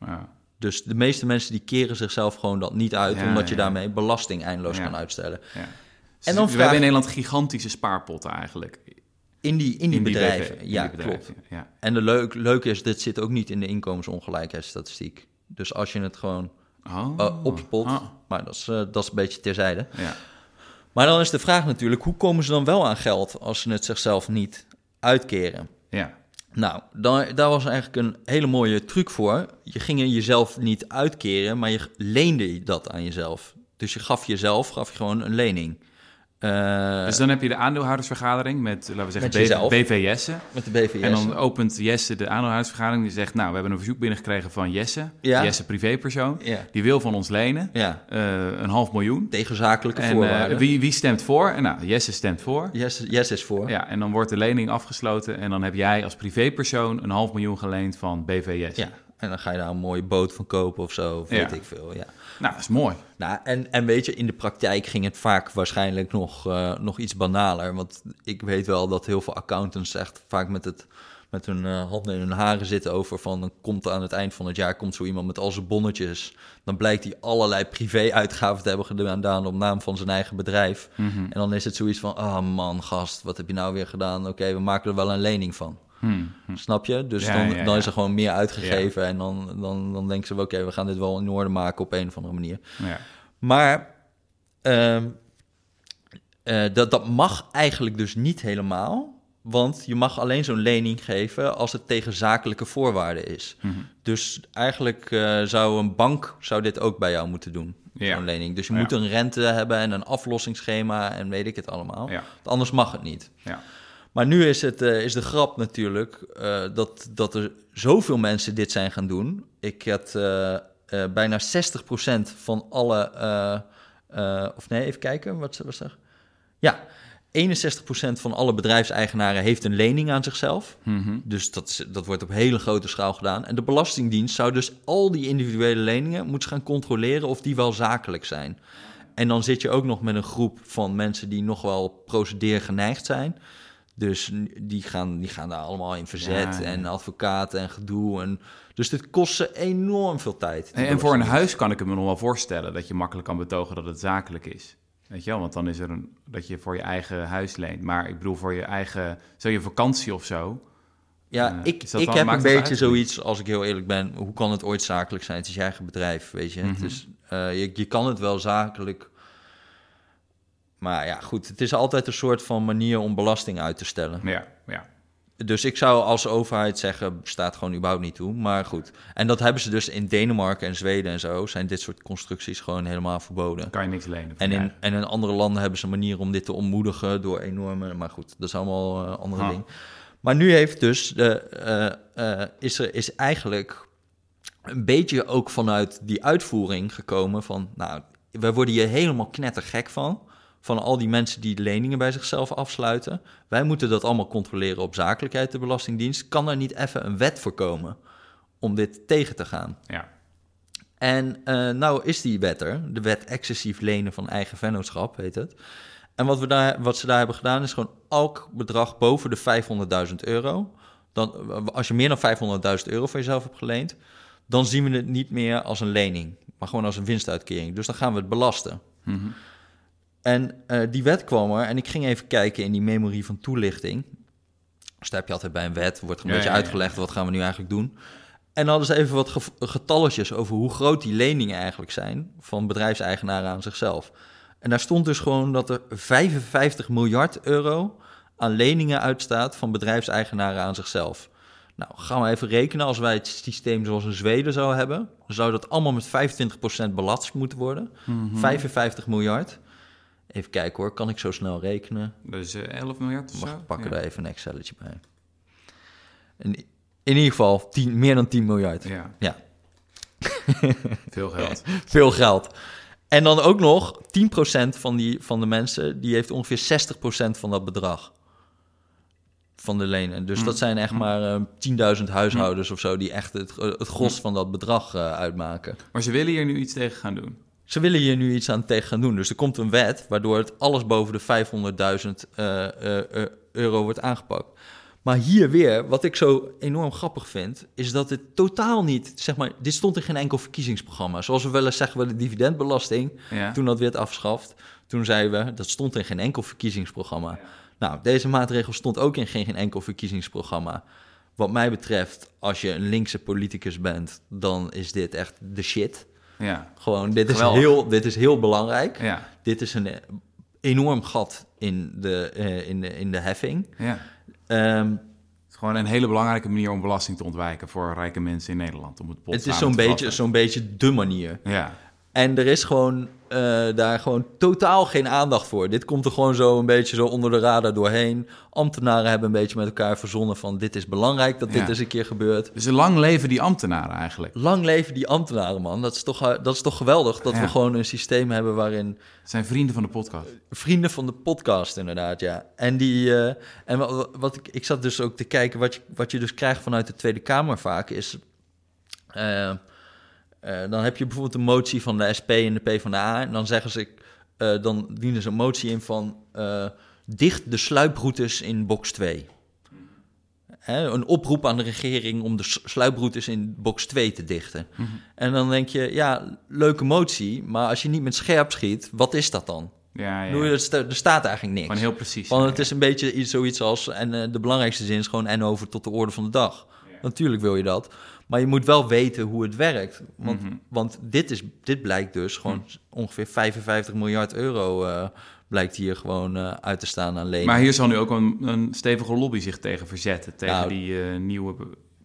Speaker 1: Ja.
Speaker 2: Dus de meeste mensen die keren zichzelf gewoon dat niet uit,
Speaker 1: Ja,
Speaker 2: omdat je daarmee belasting eindeloos kan uitstellen.
Speaker 1: Ja.
Speaker 2: En dan
Speaker 1: we hebben in Nederland gigantische spaarpotten eigenlijk.
Speaker 2: In die, in die
Speaker 1: In die
Speaker 2: bedrijven,
Speaker 1: in
Speaker 2: ja,
Speaker 1: die bedrijven,
Speaker 2: klopt.
Speaker 1: Ja.
Speaker 2: En de leuk, leuke is, dit zit ook niet in de inkomensongelijkheidsstatistiek. Dus als je het gewoon
Speaker 1: Oh.
Speaker 2: eh, opspot,
Speaker 1: Ah.
Speaker 2: maar dat is, eh, dat is een beetje terzijde.
Speaker 1: Ja.
Speaker 2: Maar dan is de vraag natuurlijk, hoe komen ze dan wel aan geld als ze het zichzelf niet uitkeren?
Speaker 1: ja.
Speaker 2: Nou, daar, daar was eigenlijk een hele mooie truc voor. Je ging jezelf niet uitkeren, maar je leende dat aan jezelf. Dus je gaf jezelf, gaf je gewoon een lening. Eh,
Speaker 1: Dus dan heb je de aandeelhoudersvergadering met, laten we zeggen,
Speaker 2: jezelf.
Speaker 1: BV Jesse.
Speaker 2: met de.
Speaker 1: En dan opent Jesse de aandeelhoudersvergadering. Die zegt, nou, we hebben een verzoek binnengekregen van Jesse.
Speaker 2: Ja.
Speaker 1: Jesse, privépersoon.
Speaker 2: Ja.
Speaker 1: Die wil van ons lenen.
Speaker 2: ja,
Speaker 1: eh, een half miljoen.
Speaker 2: tegen zakelijke
Speaker 1: En
Speaker 2: voorwaarden.
Speaker 1: eh, wie, wie stemt voor? En nou, Jesse stemt voor.
Speaker 2: Yes, yes is voor.
Speaker 1: Ja, en dan wordt de lening afgesloten. En dan heb jij als privépersoon een half miljoen geleend van BVS.
Speaker 2: Ja, en dan ga je daar een mooie boot van kopen of zo, of
Speaker 1: Ja.
Speaker 2: weet ik veel. Ja.
Speaker 1: Nou, dat is mooi.
Speaker 2: Nou, en, en weet je, in de praktijk ging het vaak waarschijnlijk nog, eh, nog iets banaler. Want ik weet wel dat heel veel accountants echt vaak met, het, met hun eh, handen in hun haren zitten over van... dan komt aan het eind van het jaar komt zo iemand met al zijn bonnetjes. Dan blijkt hij allerlei privé-uitgaven te hebben gedaan op naam van zijn eigen bedrijf. En dan is het zoiets van, ah man, gast, wat heb je nou weer gedaan? Oké, we maken er wel een lening van.
Speaker 1: Hmm.
Speaker 2: Snap je? Dus
Speaker 1: Ja,
Speaker 2: dan,
Speaker 1: ja,
Speaker 2: dan is er gewoon meer uitgegeven. En dan, dan, dan denken ze, oké, we gaan dit wel in orde maken op een of andere manier.
Speaker 1: Ja.
Speaker 2: Maar ehm, eh, dat, dat mag eigenlijk dus niet helemaal. Want je mag alleen zo'n lening geven als het tegen zakelijke voorwaarden is.
Speaker 1: Mhm.
Speaker 2: Dus eigenlijk eh, zou een bank zou dit ook bij jou moeten doen.
Speaker 1: Ja.
Speaker 2: Zo'n lening. Dus je moet een rente hebben en een aflossingsschema en weet ik het allemaal. Anders mag het niet.
Speaker 1: Ja.
Speaker 2: Maar nu is, het, eh, is de grap natuurlijk eh, dat, dat er zoveel mensen dit zijn gaan doen. Ik had eh, bijna 60% van alle. of nee, even kijken, wat was er? Ja, 61% van alle bedrijfseigenaren heeft een lening aan zichzelf.
Speaker 1: Mhm.
Speaker 2: Dus dat, dat wordt op hele grote schaal gedaan. En de Belastingdienst zou dus al die individuele leningen moeten gaan controleren of die wel zakelijk zijn. En dan zit je ook nog met een groep van mensen die nog wel procedeer geneigd zijn. Dus die gaan, die gaan daar allemaal in verzet
Speaker 1: Ja,
Speaker 2: en advocaten en gedoe. En, dus dit kost ze enorm veel tijd.
Speaker 1: En, en voor een huis kan ik me nog wel voorstellen dat je makkelijk kan betogen dat het zakelijk is. Weet je wel, want dan is er een, dat je voor je eigen huis leent. Maar ik bedoel, voor je eigen, zo je vakantie of zo.
Speaker 2: Ja,
Speaker 1: Eh,
Speaker 2: ik,
Speaker 1: is
Speaker 2: ik heb een beetje
Speaker 1: uit?
Speaker 2: zoiets, als ik heel eerlijk ben, hoe kan het ooit zakelijk zijn? Het is je eigen bedrijf, weet je.
Speaker 1: Mhm.
Speaker 2: Dus eh, je, je kan het wel zakelijk. Maar ja, goed, het is altijd een soort van manier om belasting uit te stellen.
Speaker 1: Ja, ja.
Speaker 2: Dus ik zou als overheid zeggen, staat gewoon überhaupt niet toe. Maar goed, en dat hebben ze dus in Denemarken en Zweden en zo, zijn dit soort constructies gewoon helemaal verboden.
Speaker 1: Kan je niks lenen.
Speaker 2: En in, en in andere landen hebben ze een manier om dit te ontmoedigen door enorme. Maar goed, dat is allemaal eh, andere dingen. Maar nu heeft dus de, eh, eh, is er is eigenlijk een beetje ook vanuit die uitvoering gekomen van. Nou, wij worden hier helemaal knettergek van. Van al die mensen die leningen bij zichzelf afsluiten. Wij moeten dat allemaal controleren op zakelijkheid, de Belastingdienst. Kan er niet even een wet voor komen om dit tegen te gaan?
Speaker 1: Ja.
Speaker 2: En eh, nou is die wet er, de wet excessief lenen van eigen vennootschap, heet het. En wat, we daar, wat ze daar hebben gedaan is gewoon elk bedrag boven de 500.000 euro, dan, als je meer dan 500.000 euro voor jezelf hebt geleend, dan zien we het niet meer als een lening, maar gewoon als een winstuitkering. Dus dan gaan we het belasten.
Speaker 1: Mhm.
Speaker 2: En eh, die wet kwam er en ik ging even kijken in die memorie van toelichting. Dus daar heb je altijd bij een wet, wordt er een
Speaker 1: Ja,
Speaker 2: beetje
Speaker 1: ja,
Speaker 2: uitgelegd, wat gaan we nu eigenlijk doen. En dan hadden ze even wat ge- getalletjes over hoe groot die leningen eigenlijk zijn van bedrijfseigenaren aan zichzelf. En daar stond dus gewoon dat er 55 miljard euro aan leningen uitstaat van bedrijfseigenaren aan zichzelf. Nou, gaan we even rekenen. Als wij het systeem zoals in Zweden zou hebben, dan zou dat allemaal met 25% belast moeten worden.
Speaker 1: Mhm.
Speaker 2: 55 miljard. Even kijken hoor, kan ik zo snel rekenen?
Speaker 1: Dus eh, 11 miljard of
Speaker 2: Mag
Speaker 1: zo?
Speaker 2: ik pakken
Speaker 1: ja.
Speaker 2: daar even een Excelletje bij. En in ieder geval 10, meer dan 10 miljard.
Speaker 1: Ja,
Speaker 2: Ja,
Speaker 1: veel geld.
Speaker 2: veel geld. En dan ook nog 10% van, die, van de mensen, die heeft ongeveer 60% van dat bedrag. Van de lenen. Dus
Speaker 1: Mm.
Speaker 2: dat zijn echt maar eh, 10.000 huishoudens of zo... die echt het, het gros van dat bedrag eh, uitmaken.
Speaker 1: Maar ze willen hier nu iets tegen gaan doen.
Speaker 2: Ze willen hier nu iets aan tegen gaan doen. Dus er komt een wet waardoor het alles boven de 500.000 eh, eh, eh, euro wordt aangepakt. Maar hier weer, wat ik zo enorm grappig vind, is dat het totaal niet, zeg maar, dit stond in geen enkel verkiezingsprogramma. Zoals we wel eens zeggen, we de dividendbelasting,
Speaker 1: Ja.
Speaker 2: toen dat werd afgeschaft, toen zeiden we, dat stond in geen enkel verkiezingsprogramma. Nou, deze maatregel stond ook in geen, geen enkel verkiezingsprogramma. Wat mij betreft, als je een linkse politicus bent, dan is dit echt de shit.
Speaker 1: Ja.
Speaker 2: Gewoon, dit is,
Speaker 1: Geweldig.
Speaker 2: heel, dit is heel belangrijk.
Speaker 1: Ja.
Speaker 2: Dit is een enorm gat in de, eh, in de, in de heffing.
Speaker 1: ja. Het is gewoon een hele belangrijke manier om belasting te ontwijken voor rijke mensen in Nederland. Om het,
Speaker 2: het is zo'n beetje, zo'n beetje de manier.
Speaker 1: Ja.
Speaker 2: En er is gewoon eh, daar gewoon totaal geen aandacht voor. Dit komt er gewoon zo een beetje zo onder de radar doorheen. Ambtenaren hebben een beetje met elkaar verzonnen van... dit is belangrijk dat dit
Speaker 1: Ja.
Speaker 2: eens een keer gebeurt.
Speaker 1: Dus lang leven die ambtenaren eigenlijk.
Speaker 2: Lang leven die ambtenaren, man. Dat is toch, eh, dat is toch geweldig dat
Speaker 1: Ja.
Speaker 2: we gewoon een systeem hebben waarin...
Speaker 1: Zijn vrienden van de podcast.
Speaker 2: Vrienden van de podcast, inderdaad, ja. En, die, eh, en wat, wat ik, ik zat dus ook te kijken, wat je, wat je dus krijgt vanuit de Tweede Kamer vaak is... dan heb je bijvoorbeeld een motie van de SP en de PvdA... en dan zeggen ze, eh, dan dienen ze een motie in van... eh, dicht de sluiproutes in box 2. Hè, een oproep aan de regering om de sluiproutes in box 2 te dichten.
Speaker 1: Mhm.
Speaker 2: En dan denk je, ja, leuke motie... maar als je niet met scherp schiet, wat is dat dan?
Speaker 1: Ja, ja.
Speaker 2: Er, sta- staat eigenlijk niks.
Speaker 1: Gewoon heel precies.
Speaker 2: Van,
Speaker 1: ja,
Speaker 2: het is een beetje iets, zoiets als, en eh, de belangrijkste zin is gewoon en over tot de orde van de dag. Natuurlijk wil je dat, maar je moet wel weten hoe het werkt. Want,
Speaker 1: Mhm.
Speaker 2: want dit, is, dit blijkt dus gewoon ongeveer 55 miljard euro eh, blijkt hier gewoon eh, uit te staan aan leningen.
Speaker 1: Maar hier zal nu ook een, een stevige lobby zich tegen verzetten. Tegen
Speaker 2: Nou,
Speaker 1: die eh, nieuwe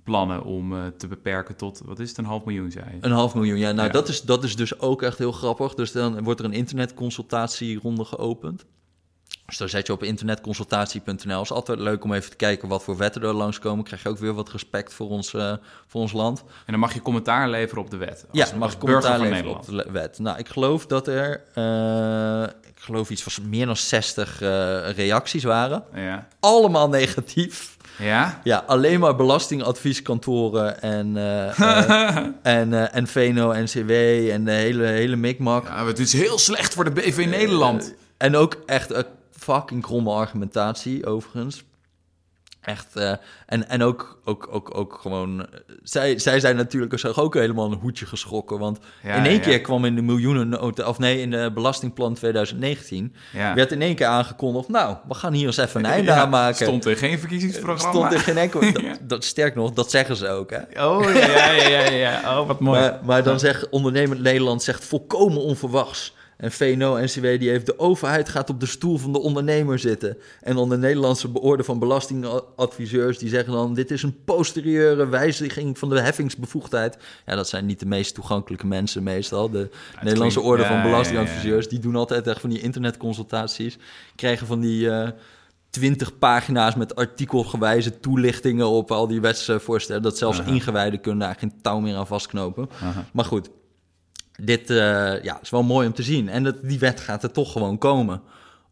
Speaker 1: plannen om te beperken tot, wat is het, een half miljoen, zei je?
Speaker 2: Een half miljoen, ja. Nou,
Speaker 1: Ja.
Speaker 2: Dat, is, dat is dus ook echt heel grappig. Dus dan wordt er een internetconsultatieronde geopend. Dus dan zet je op internetconsultatie.nl. is altijd leuk om even te kijken wat voor wetten er langskomen. Krijg je ook weer wat respect voor ons, eh, voor ons land.
Speaker 1: En dan mag je commentaar leveren op de wet. Als,
Speaker 2: Ja, dan mag je commentaar leveren op de wet. Nou, ik geloof dat er, eh, ik geloof iets van meer dan 60 eh, reacties waren.
Speaker 1: Ja.
Speaker 2: Allemaal negatief.
Speaker 1: Ja?
Speaker 2: Ja, alleen maar belastingadvieskantoren en, eh, en, eh, en VNO-NCW en de hele, hele mikmak.
Speaker 1: ja, het is heel slecht voor de BV Nederland.
Speaker 2: En ook echt fucking kromme argumentatie, overigens. Echt, eh, en, en ook, ook, ook, ook gewoon... eh, Zij, zij zijn natuurlijk zich ook helemaal een hoedje geschrokken. Want
Speaker 1: Ja,
Speaker 2: in één
Speaker 1: ja.
Speaker 2: keer kwam in de miljoenennota... Of nee, in de belastingplan 2019...
Speaker 1: Ja.
Speaker 2: werd in één keer aangekondigd... Nou, we gaan hier eens even een einde aan maken.
Speaker 1: Stond er geen verkiezingsprogramma?
Speaker 2: Stond er geen enkel... dat, sterk nog, dat zeggen ze ook, hè.
Speaker 1: Oh, ja, ja, ja, ja, ja. Oh, wat mooi.
Speaker 2: Maar, maar dan zegt ondernemend Nederland zegt volkomen onverwachts. En VNO-NCW die heeft de overheid gaat op de stoel van de ondernemer zitten. En dan de Nederlandse beoorde van belastingadviseurs die zeggen dan... dit is een posterieure wijziging van de heffingsbevoegdheid. Ja, dat zijn niet de meest toegankelijke mensen meestal. De Nederlandse orde
Speaker 1: ja,
Speaker 2: van
Speaker 1: ja,
Speaker 2: belastingadviseurs... die doen altijd echt van die internetconsultaties. Krijgen van die... eh 20 pagina's met artikelgewijze toelichtingen op al die wetsvoorstellen. Dat zelfs ingewijden kunnen daar geen touw meer aan vastknopen. Maar goed, dit eh, ja, is wel mooi om te zien. En dat, die wet gaat er toch gewoon komen.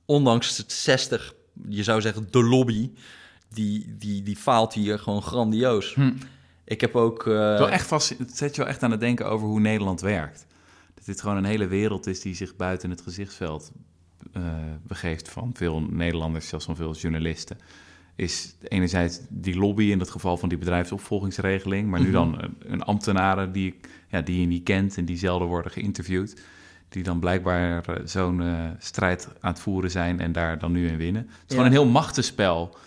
Speaker 2: Ondanks het 60, je zou zeggen de lobby, die, die, die faalt hier gewoon grandioos.
Speaker 1: Hm.
Speaker 2: Ik heb ook... eh,
Speaker 1: wel echt vast, het zet je wel echt aan het denken over hoe Nederland werkt. Dat dit gewoon een hele wereld is die zich buiten het gezichtsveld eh, begeeft van veel Nederlanders, zelfs van veel journalisten. Is enerzijds die lobby in het geval van die bedrijfsopvolgingsregeling, maar nu
Speaker 2: Mhm.
Speaker 1: dan een, een ambtenaren die, ja, die je niet kent en die zelden worden geïnterviewd, die dan blijkbaar eh, zo'n eh, strijd aan het voeren zijn en daar dan nu in winnen. Het is
Speaker 2: Ja.
Speaker 1: gewoon een heel machtenspel.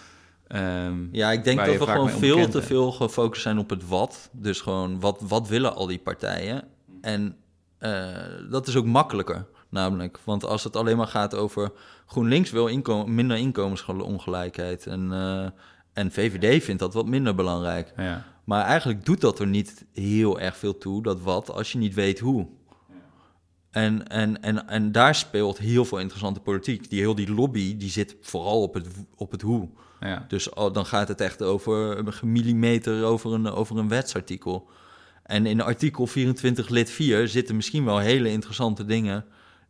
Speaker 1: Ehm,
Speaker 2: Ja, ik denk dat we gewoon veel te veel gefocust zijn op het wat. Dus gewoon, wat, wat willen al die partijen? En eh, dat is ook makkelijker, namelijk. Want als het alleen maar gaat over... GroenLinks wil inkomen, minder inkomensongelijkheid. En, eh, en VVD vindt dat wat minder belangrijk.
Speaker 1: ja.
Speaker 2: Maar eigenlijk doet dat er niet heel erg veel toe, dat wat, als je niet weet hoe. En, en, en, en daar speelt heel veel interessante politiek. Die heel die lobby, die zit vooral op het, op het hoe.
Speaker 1: Ja.
Speaker 2: Dus dan gaat het echt over een gemillimeter over een, over een wetsartikel. En in artikel 24 lid 4 zitten misschien wel hele interessante dingen...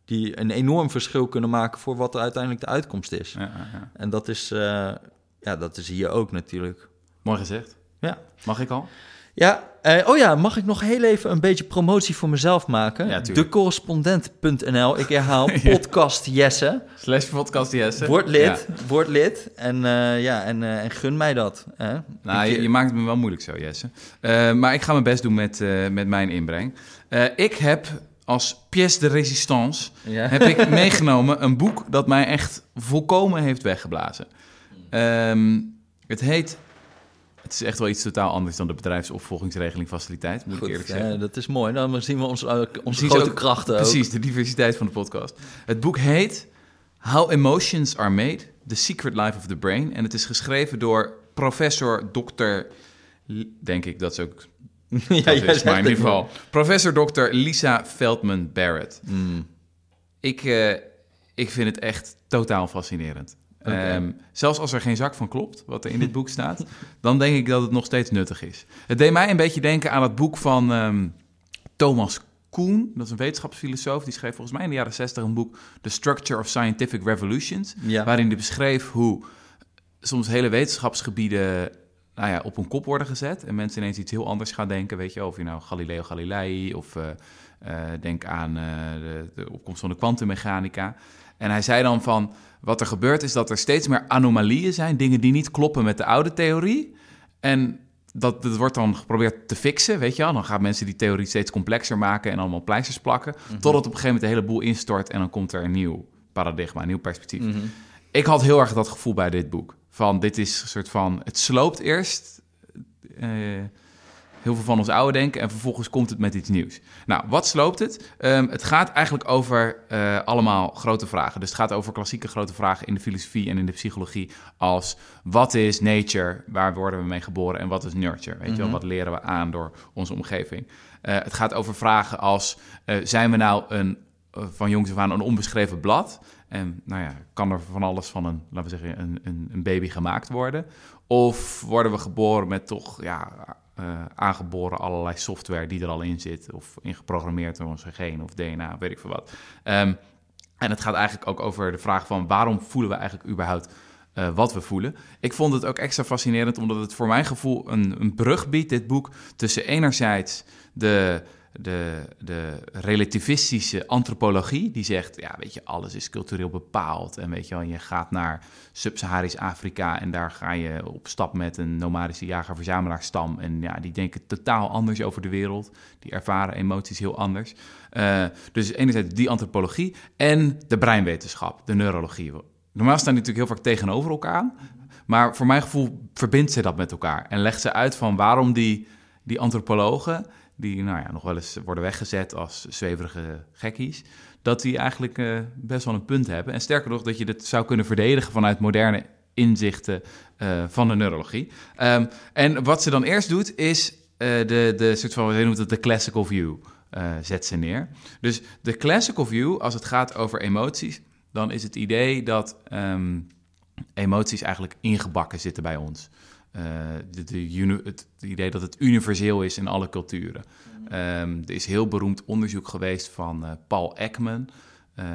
Speaker 2: die een enorm verschil kunnen maken voor wat er uiteindelijk de uitkomst is.
Speaker 1: Ja, ja.
Speaker 2: En dat is, eh, ja, dat is hier ook natuurlijk.
Speaker 1: Mooi gezegd.
Speaker 2: Ja.
Speaker 1: Mag ik al?
Speaker 2: Ja, eh, oh ja, mag ik nog heel even een beetje promotie voor mezelf maken?
Speaker 1: Ja.
Speaker 2: Decorrespondent.nl, ik herhaal, podcast Jesse.
Speaker 1: Slash podcast Jesse.
Speaker 2: Word lid,
Speaker 1: Ja.
Speaker 2: word lid en, eh, ja, en, en gun mij dat. Hè?
Speaker 1: Nou, je, je maakt het me wel moeilijk zo, Jesse. Maar ik ga mijn best doen met, met mijn inbreng. Ik heb als pièce de résistance
Speaker 2: ja.
Speaker 1: heb ik meegenomen een boek dat mij echt volkomen heeft weggeblazen. Ehm, het heet... Het is echt wel iets totaal anders dan de bedrijfsopvolgingsregeling faciliteit, moet ik eerlijk
Speaker 2: ja,
Speaker 1: zeggen.
Speaker 2: dat is mooi. Dan zien we onze, eh, onze grote
Speaker 1: ook-
Speaker 2: krachten ook.
Speaker 1: Precies, de diversiteit van de podcast. Het boek heet How Emotions Are Made, The Secret Life of the Brain. En het is geschreven door professor Dr. L- Denk ik, dat is ook...
Speaker 2: ja,
Speaker 1: Dat is ieder geval. Professor Dr. Lisa Feldman Barrett.
Speaker 2: Mm,
Speaker 1: Ik, eh, ik vind het echt totaal fascinerend. Ehm, zelfs als er geen zak van klopt, wat er in dit boek staat, dan denk ik dat het nog steeds nuttig is. Het deed mij een beetje denken aan het boek van ehm, Thomas Kuhn. Dat is een wetenschapsfilosoof. Die schreef volgens mij in de jaren 60 een boek, The Structure of Scientific Revolutions.
Speaker 2: ja.
Speaker 1: Waarin hij beschreef hoe soms hele wetenschapsgebieden nou ja, op een kop worden gezet. En mensen ineens iets heel anders gaan denken. Weet je, of je nou Galileo Galilei of eh, eh, denk aan eh, de, de opkomst van de kwantummechanica. En hij zei dan van, wat er gebeurt is dat er steeds meer anomalieën zijn. Dingen die niet kloppen met de oude theorie. En dat, dat wordt dan geprobeerd te fixen, weet je wel. Dan gaan mensen die theorie steeds complexer maken en allemaal pleisters plakken. Totdat op een gegeven moment de hele boel instort en dan komt er een nieuw paradigma, een nieuw perspectief.
Speaker 2: Mhm.
Speaker 1: Ik had heel erg dat gevoel bij dit boek. Van dit is een soort van, het sloopt eerst eh, heel veel van ons oude denken en vervolgens komt het met iets nieuws. Nou, wat sloopt het? Ehm, het gaat eigenlijk over eh, allemaal grote vragen. Dus het gaat over klassieke grote vragen in de filosofie en in de psychologie als wat is nature, waar worden we mee geboren en wat is nurture? Weet je wel,
Speaker 2: Mhm.
Speaker 1: wat leren we aan door onze omgeving? Eh, het gaat over vragen als zijn we nou een van jongs af aan een onbeschreven blad. En nou ja, kan er van alles van een, laten we zeggen, een, een, een baby gemaakt worden? Of worden we geboren met toch ja, eh, aangeboren allerlei software die er al in zit, of ingeprogrammeerd door onze genen of DNA, weet ik veel wat. Ehm, en het gaat eigenlijk ook over de vraag van waarom voelen we eigenlijk überhaupt eh, wat we voelen. Ik vond het ook extra fascinerend omdat het voor mijn gevoel een, een brug biedt, dit boek, tussen enerzijds de, de, de relativistische antropologie, die zegt, ja, weet je, alles is cultureel bepaald. En weet je wel, je gaat naar Sub-Saharisch Afrika en daar ga je op stap met een nomadische jager-verzamelaarsstam. En ja, die denken totaal anders over de wereld. Die ervaren emoties heel anders. Eh, dus enerzijds die antropologie en de breinwetenschap, de neurologie. Normaal staan die natuurlijk heel vaak tegenover elkaar. Maar voor mijn gevoel verbindt ze dat met elkaar. En legt ze uit van waarom die, die antropologen, die nou ja, nog wel eens worden weggezet als zweverige gekkies, dat die eigenlijk eh, best wel een punt hebben. En sterker nog, dat je dit zou kunnen verdedigen vanuit moderne inzichten eh, van de neurologie. Ehm, en wat ze dan eerst doet, is eh, de, de soort van, ze noemt het de classical view, zet ze neer. Dus de classical view, als het gaat over emoties, dan is het idee dat ehm, emoties eigenlijk ingebakken zitten bij ons. Eh, de, de het idee dat het universeel is in alle culturen. Ehm, er is heel beroemd onderzoek geweest van eh, Paul Ekman. Eh,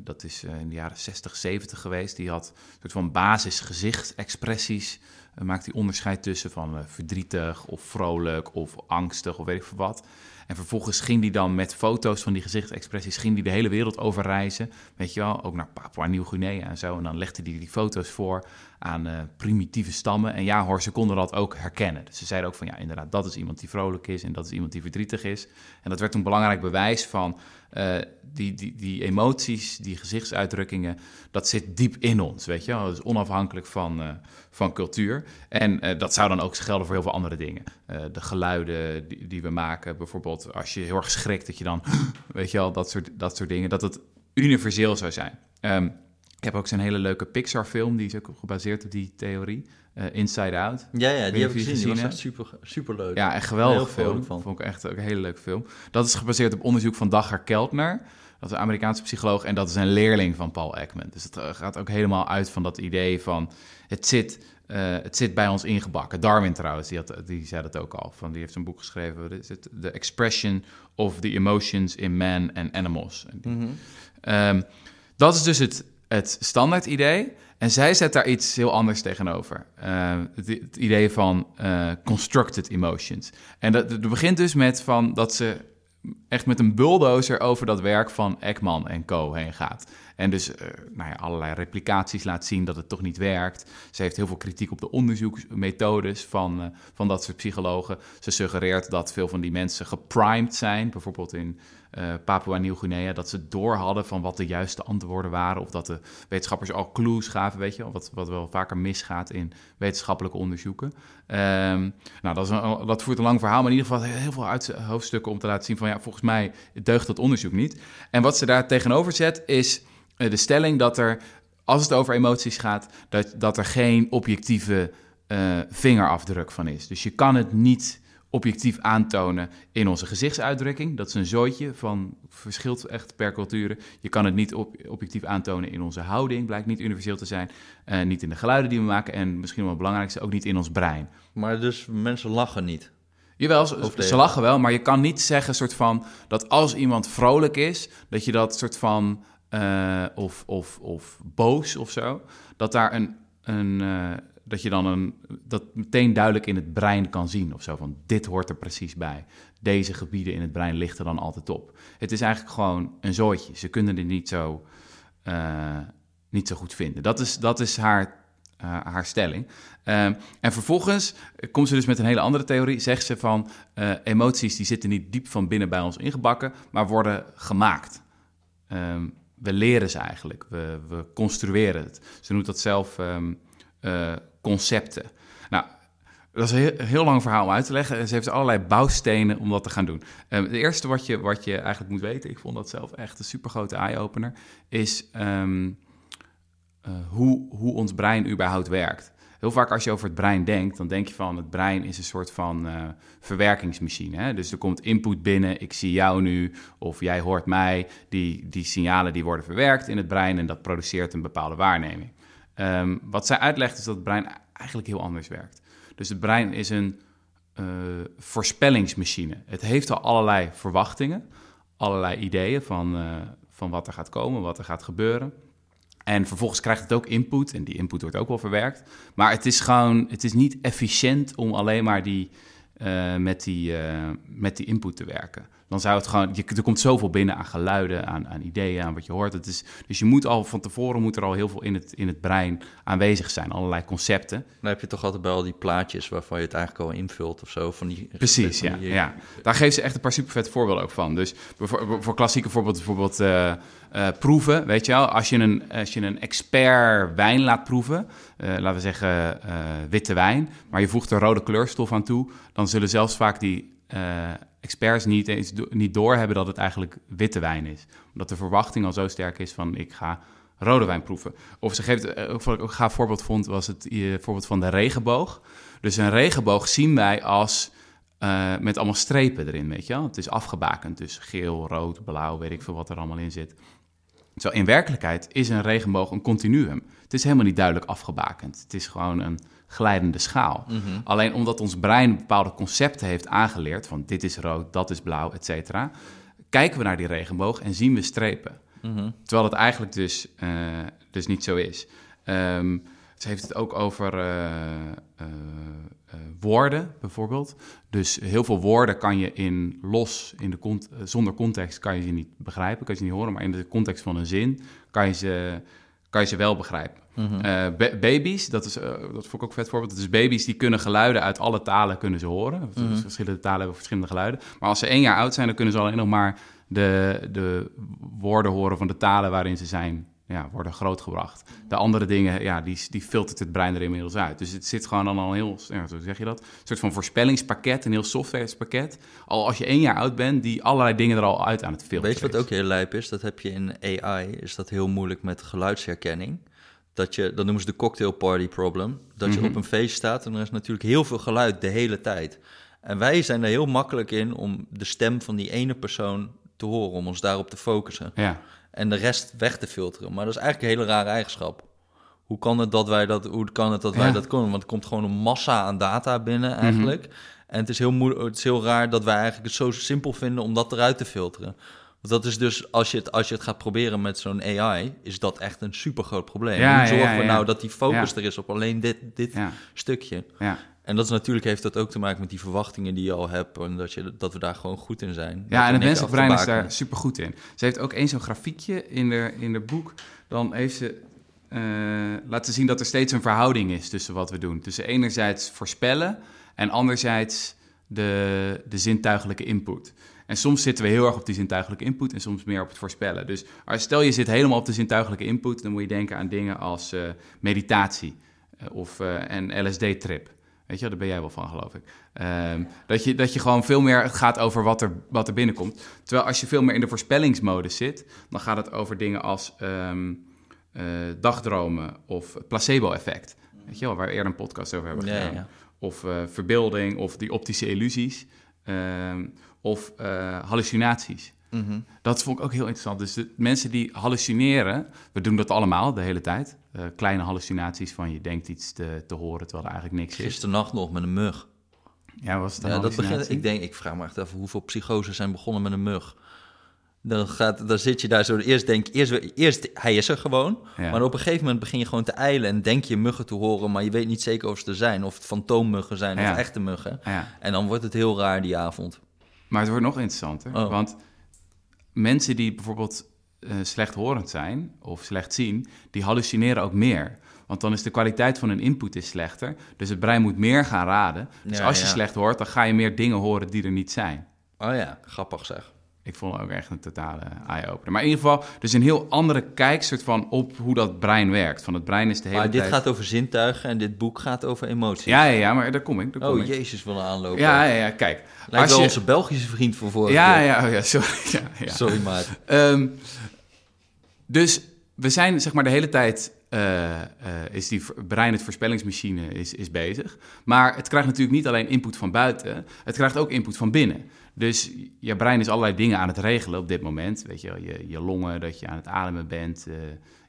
Speaker 1: dat is in de jaren 60, 70 geweest. Die had een soort van basisgezichtsexpressies. Maakt hij onderscheid tussen van verdrietig of vrolijk of angstig of weet ik veel wat. En vervolgens ging hij dan met foto's van die gezichtsexpressies... ging hij de hele wereld over reizen. Weet je wel, ook naar Papua Nieuw-Guinea en zo. En dan legde hij die foto's voor aan uh, primitieve stammen. En ja hoor, ze konden dat ook herkennen. Dus ze zeiden ook van ja, inderdaad, dat is iemand die vrolijk is... en dat is iemand die verdrietig is. En dat werd een belangrijk bewijs van... Uh, die, die, die emoties, die gezichtsuitdrukkingen, dat zit diep in ons, weet je wel. Dat is onafhankelijk van, uh, van cultuur. En uh, dat zou dan ook gelden voor heel veel andere dingen. de geluiden die, die, we maken, bijvoorbeeld als je heel erg schrikt, dat je dan, weet je wel, dat soort, dat soort dingen, dat het universeel zou zijn. Ik heb ook zo'n hele leuke Pixar-film, die is ook gebaseerd op die theorie. Uh, Inside Out.
Speaker 2: Ja, ja die heb ik gezien. gezien. Die was echt super, super leuk.
Speaker 1: Ja, echt geweldig film. Van. Vond ik echt ook een hele leuke film. Dat is gebaseerd op onderzoek van Dagger Keltner. Dat is een Amerikaanse psycholoog en dat is een leerling van Paul Ekman. Dus het gaat ook helemaal uit van dat idee van het zit, uh, het zit bij ons ingebakken. Darwin trouwens, die, had, die zei dat ook al. Van, die heeft een boek geschreven, is het? The Expression of the Emotions in Man and Animals. Mm -hmm. um, dat is dus het, het standaard idee. En zij zet daar iets heel anders tegenover. Uh, het, idee van uh, constructed emotions. En dat, dat begint dus met van dat ze echt met een bulldozer over dat werk van Ekman en Co. heen gaat. En dus uh, nou ja, allerlei replicaties laat zien dat het toch niet werkt. Ze heeft heel veel kritiek op de onderzoeksmethodes van, uh, van dat soort psychologen. Ze suggereert dat veel van die mensen geprimed zijn, bijvoorbeeld in uh, Papua Nieuw-Guinea, dat ze door hadden van wat de juiste antwoorden waren. Of dat de wetenschappers al clues gaven, weet je, wat, wat wel vaker misgaat in wetenschappelijke onderzoeken. Um, nou, dat, is een, dat voert een lang verhaal, maar in ieder geval heel veel uit, hoofdstukken om te laten zien van ja, volgens mij deugt dat onderzoek niet. En wat ze daar tegenover zet is de stelling dat er, als het over emoties gaat, dat, dat er geen objectieve uh, vingerafdruk van is. Dus je kan het niet objectief aantonen in onze gezichtsuitdrukking. Dat is een zooitje van, verschilt echt per cultuur. Je kan het niet op, objectief aantonen in onze houding, blijkt niet universeel te zijn. Uh, niet in de geluiden die we maken en misschien wel het belangrijkste, ook niet in ons brein.
Speaker 2: Maar dus mensen lachen niet?
Speaker 1: Jawel, ze, ze lachen wel, maar je kan niet zeggen soort van, dat als iemand vrolijk is, dat je dat soort van, uh, of, of, of boos of zo, dat daar een, een uh, dat je dan een, dat meteen duidelijk in het brein kan zien of zo. Van dit hoort er precies bij. Deze gebieden in het brein lichten dan altijd op. Het is eigenlijk gewoon een zooitje. Ze kunnen dit niet zo, uh, niet zo goed vinden. Dat is, dat is haar, haar stelling. Uh, en vervolgens komt ze dus met een hele andere theorie. Zegt ze van emoties die zitten niet diep van binnen bij ons ingebakken, maar worden gemaakt. Um, we leren ze eigenlijk. We, we construeren het. Ze noemt dat zelf um, concepten. Nou, dat is een heel, heel, lang verhaal om uit te leggen. Ze heeft allerlei bouwstenen om dat te gaan doen. Um, het eerste wat je, wat je eigenlijk moet weten, ik vond dat zelf echt een supergrote eye-opener, is um, uh, hoe, hoe ons brein überhaupt werkt. Heel vaak als je over het brein denkt, dan denk je van het brein is een soort van uh, verwerkingsmachine. Hè? Dus er komt input binnen, ik zie jou nu of jij hoort mij. Die, die signalen die worden verwerkt in het brein en dat produceert een bepaalde waarneming. Um, wat zij uitlegt is dat het brein eigenlijk heel anders werkt. Dus het brein is een uh, voorspellingsmachine. Het heeft al allerlei verwachtingen, allerlei ideeën van, uh, van wat er gaat komen, wat er gaat gebeuren. En vervolgens krijgt het ook input en die input wordt ook wel verwerkt. Maar het is gewoon, het is niet efficiënt om alleen maar die, uh, met, die, met die input te werken dan zou het gewoon, je, er komt zoveel binnen aan geluiden, aan, aan ideeën, aan wat je hoort. Het is, dus je moet al van tevoren moet er al heel veel in het, in het brein aanwezig zijn, allerlei concepten.
Speaker 2: Dan heb je toch altijd bij al die plaatjes waarvan je het eigenlijk al invult of zo. Van die,
Speaker 1: Precies, van die, ja, ja. Daar geeft ze echt een paar supervette voorbeelden ook van. Dus voor, voor klassieke voorbeeld bijvoorbeeld uh, uh, proeven, weet je wel. Als je een, als je een expert wijn laat proeven, uh, laten we zeggen witte wijn, maar je voegt er rode kleurstof aan toe, dan zullen zelfs vaak die experts niet eens do niet doorhebben dat het eigenlijk witte wijn is. Omdat de verwachting al zo sterk is van ik ga rode wijn proeven. Of ze geeft, wat ik ook gaaf voorbeeld vond, was het uh, voorbeeld van de regenboog. Dus een regenboog zien wij als uh, met allemaal strepen erin, weet je wel. Het is afgebakend, dus geel, rood, blauw, weet ik veel wat er allemaal in zit. Zo in werkelijkheid is een regenboog een continuum. Het is helemaal niet duidelijk afgebakend. Het is gewoon een glijdende schaal. Mm -hmm. Alleen omdat ons brein bepaalde concepten heeft aangeleerd, van dit is rood, dat is blauw, et cetera, kijken we naar die regenboog en zien we strepen. Mm -hmm. Terwijl het eigenlijk dus, uh, dus niet zo is. Um, ze heeft het ook over eh, eh, eh, woorden, bijvoorbeeld. Dus heel veel woorden kan je in los, in de cont- eh, zonder context kan je ze niet begrijpen, kan je ze niet horen. Maar in de context van een zin kan je ze, kan je ze wel begrijpen. Ba- baby's, dat, is, eh, dat vond ik ook een vet voorbeeld. Dus baby's die kunnen geluiden uit alle talen kunnen ze horen. Dus
Speaker 2: Mhm.
Speaker 1: Verschillende talen hebben verschillende geluiden. Maar als ze één jaar oud zijn, dan kunnen ze alleen nog maar de, de woorden horen van de talen waarin ze zijn, ja, worden grootgebracht. De andere dingen, ja, die, die filtert het brein er inmiddels uit. Dus het zit gewoon dan al een heel, ja, zo zeg je dat, een soort van voorspellingspakket, een heel softwarepakket. Al als je één jaar oud bent, die allerlei dingen er al uit aan het filteren
Speaker 2: Weet je wat ook heel lijp is? Dat heb je in AI, is dat heel moeilijk met geluidsherkenning. Dat je, dat noemen ze de cocktail party problem. Dat je
Speaker 1: Mhm.
Speaker 2: op een feest staat en er is natuurlijk heel veel geluid de hele tijd. En wij zijn er heel makkelijk in om de stem van die ene persoon te horen, om ons daarop te focussen.
Speaker 1: Ja.
Speaker 2: En de rest weg te filteren. Maar dat is eigenlijk een hele rare eigenschap. Hoe kan het dat wij dat, hoe kan het dat wij
Speaker 1: Ja.
Speaker 2: dat kunnen? Want er komt gewoon een massa aan data binnen eigenlijk. En het is, heel moe- het is heel raar dat wij eigenlijk het zo simpel vinden om dat eruit te filteren. Want dat is dus, als je het, als je het gaat proberen met zo'n AI, is dat echt een super groot probleem.
Speaker 1: Ja,
Speaker 2: Hoe zorgen
Speaker 1: ja,
Speaker 2: we nou dat die focus er is op alleen dit, dit
Speaker 1: Ja,
Speaker 2: stukje? En dat is natuurlijk, heeft dat ook te maken met die verwachtingen die je al hebt. En dat, je, dat we daar gewoon goed in zijn.
Speaker 1: Ja, en het menselijk brein is daar super goed in. Ze heeft ook eens zo'n grafiekje in de, in de boek. Dan heeft ze eh, laten zien dat er steeds een verhouding is tussen wat we doen. Tussen enerzijds voorspellen en anderzijds de, de zintuigelijke input. En soms zitten we heel erg op die zintuigelijke input en soms meer op het voorspellen. Dus als stel je zit helemaal op de zintuigelijke input, dan moet je denken aan dingen als eh, meditatie eh, of een LSD-trip. Weet je, daar ben jij wel van, geloof ik. Ehm, dat, je, dat je gewoon veel meer, het gaat over wat er, wat er binnenkomt. Terwijl als je veel meer in de voorspellingsmodus zit, dan gaat het over dingen als ehm, eh, dagdromen of placebo-effect. Weet je wel, waar we eerder een podcast over hebben gedaan.
Speaker 2: ja.
Speaker 1: Of eh, verbeelding, of die optische illusies. ehm, of eh, hallucinaties.
Speaker 2: Mhm.
Speaker 1: Dat vond ik ook heel interessant. Dus de mensen die hallucineren, we doen dat allemaal de hele tijd. Eh, kleine hallucinaties van je denkt iets te, te horen terwijl er eigenlijk niks is.
Speaker 2: Gisternacht nog met een mug.
Speaker 1: Ja, was het
Speaker 2: Ja, dat begint, ik denk, ik vraag me echt af hoeveel psychoses zijn begonnen met een mug. Dan, gaat, dan zit je daar zo, eerst denk eerst, eerst hij is er gewoon,
Speaker 1: Ja.
Speaker 2: maar op een gegeven moment begin je gewoon te eilen en denk je muggen te horen, maar je weet niet zeker of ze er zijn, of het fantoommuggen zijn
Speaker 1: Ja.
Speaker 2: of echte muggen.
Speaker 1: Ja,
Speaker 2: En dan wordt het heel raar die avond.
Speaker 1: maar het wordt nog interessanter.
Speaker 2: Oh.
Speaker 1: Want mensen die bijvoorbeeld eh, slechthorend zijn of slecht zien, die hallucineren ook meer. Want dan is de kwaliteit van hun input is slechter. Dus het brein moet meer gaan raden. Dus
Speaker 2: Ja,
Speaker 1: als je
Speaker 2: ja.
Speaker 1: slecht hoort, dan ga je meer dingen horen die er niet zijn.
Speaker 2: Oh ja, grappig zeg.
Speaker 1: Ik vond het ook echt een totale eye-opener. Maar in ieder geval, dus een heel andere kijk soort van op hoe dat brein werkt. Van het brein is de hele
Speaker 2: Maar dit gaat over zintuigen en dit boek gaat over emoties.
Speaker 1: Ja, ja, ja, maar daar kom ik. Daar kom
Speaker 2: Oh
Speaker 1: ik.
Speaker 2: jezus, een aanloop.
Speaker 1: Ja, ja, ja, kijk.
Speaker 2: Lijkt
Speaker 1: als
Speaker 2: wel
Speaker 1: je-
Speaker 2: onze Belgische vriend van vorige
Speaker 1: Ja, ja, oh ja, sorry. Ja, ja.
Speaker 2: Sorry maat.
Speaker 1: Ehm, dus we zijn zeg maar de hele tijd, eh, eh, is die brein, het voorspellingsmachine, is, is bezig. Maar het krijgt natuurlijk niet alleen input van buiten, het krijgt ook input van binnen. Dus je brein is allerlei dingen aan het regelen op dit moment. Weet je, je, je longen, dat je aan het ademen bent. eh,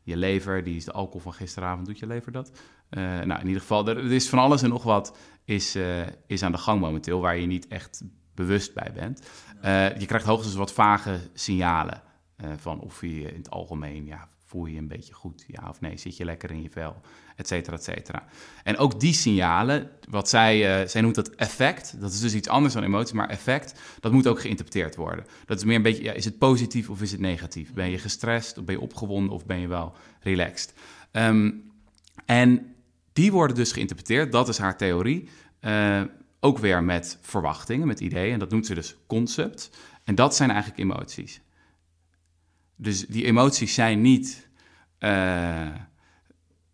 Speaker 1: je lever, die is de alcohol van gisteravond, doet je lever dat? Eh, nou, in ieder geval, er, er is van alles en nog wat is, eh, is aan de gang momenteel, waar je niet echt bewust bij bent. Je krijgt hoogstens wat vage signalen van of je je in het algemeen, ja, voel je je een beetje goed, ja of nee, zit je lekker in je vel, et cetera, et cetera. En ook die signalen, wat zij, eh, zij noemt dat effect, dat is dus iets anders dan emotie, maar effect, dat moet ook geïnterpreteerd worden. Dat is meer een beetje, ja, is het positief of is het negatief? Ben je gestrest of ben je opgewonden of ben je wel relaxed? Ehm, en die worden dus geïnterpreteerd, dat is haar theorie. eh, ook weer met verwachtingen, met ideeën. En dat noemt ze dus concept. En dat zijn eigenlijk emoties. Dus die emoties zijn niet eh,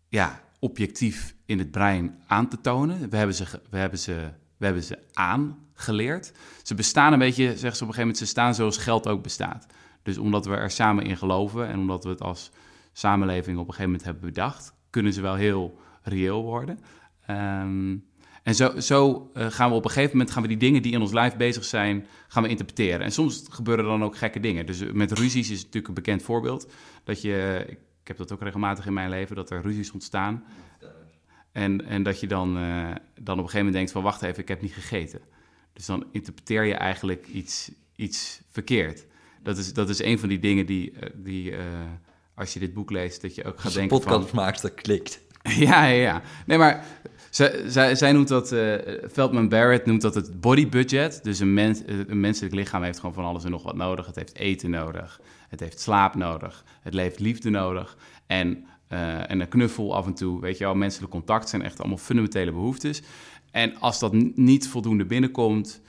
Speaker 1: ja, objectief in het brein aan te tonen. We hebben ze, we hebben ze, we hebben ze aangeleerd. Ze bestaan een beetje, zeggen ze op een gegeven moment, ze staan zoals geld ook bestaat. Dus omdat we er samen in geloven en omdat we het als samenleving op een gegeven moment hebben bedacht, kunnen ze wel heel reëel worden. Ehm, en zo, zo eh, gaan we op een gegeven moment gaan we die dingen die in ons lijf bezig zijn, gaan we interpreteren. En soms gebeuren dan ook gekke dingen. Dus eh, met ruzies is natuurlijk een bekend voorbeeld. Dat je, heb dat ook regelmatig in mijn leven, dat er ruzies ontstaan. En, en dat je dan, eh, dan op een gegeven moment denkt van wacht even, ik heb niet gegeten. Dus dan interpreteer je eigenlijk iets, iets verkeerd. Dat is, dat is een van die dingen die, eh, die eh, als je dit boek leest, dat je ook gaat denken van...
Speaker 2: podcastmaakster klikt.
Speaker 1: Ja, ja, ja. Nee, maar zij, zij, zij noemt dat, uh, Veldman Barrett noemt dat het body budget. Dus een, mens, een menselijk lichaam heeft gewoon van alles en nog wat nodig. Het heeft eten nodig, het heeft slaap nodig, het heeft liefde nodig. En, uh, en een knuffel af en toe, weet je wel, menselijk contact zijn echt allemaal fundamentele behoeftes. En als dat niet voldoende binnenkomt,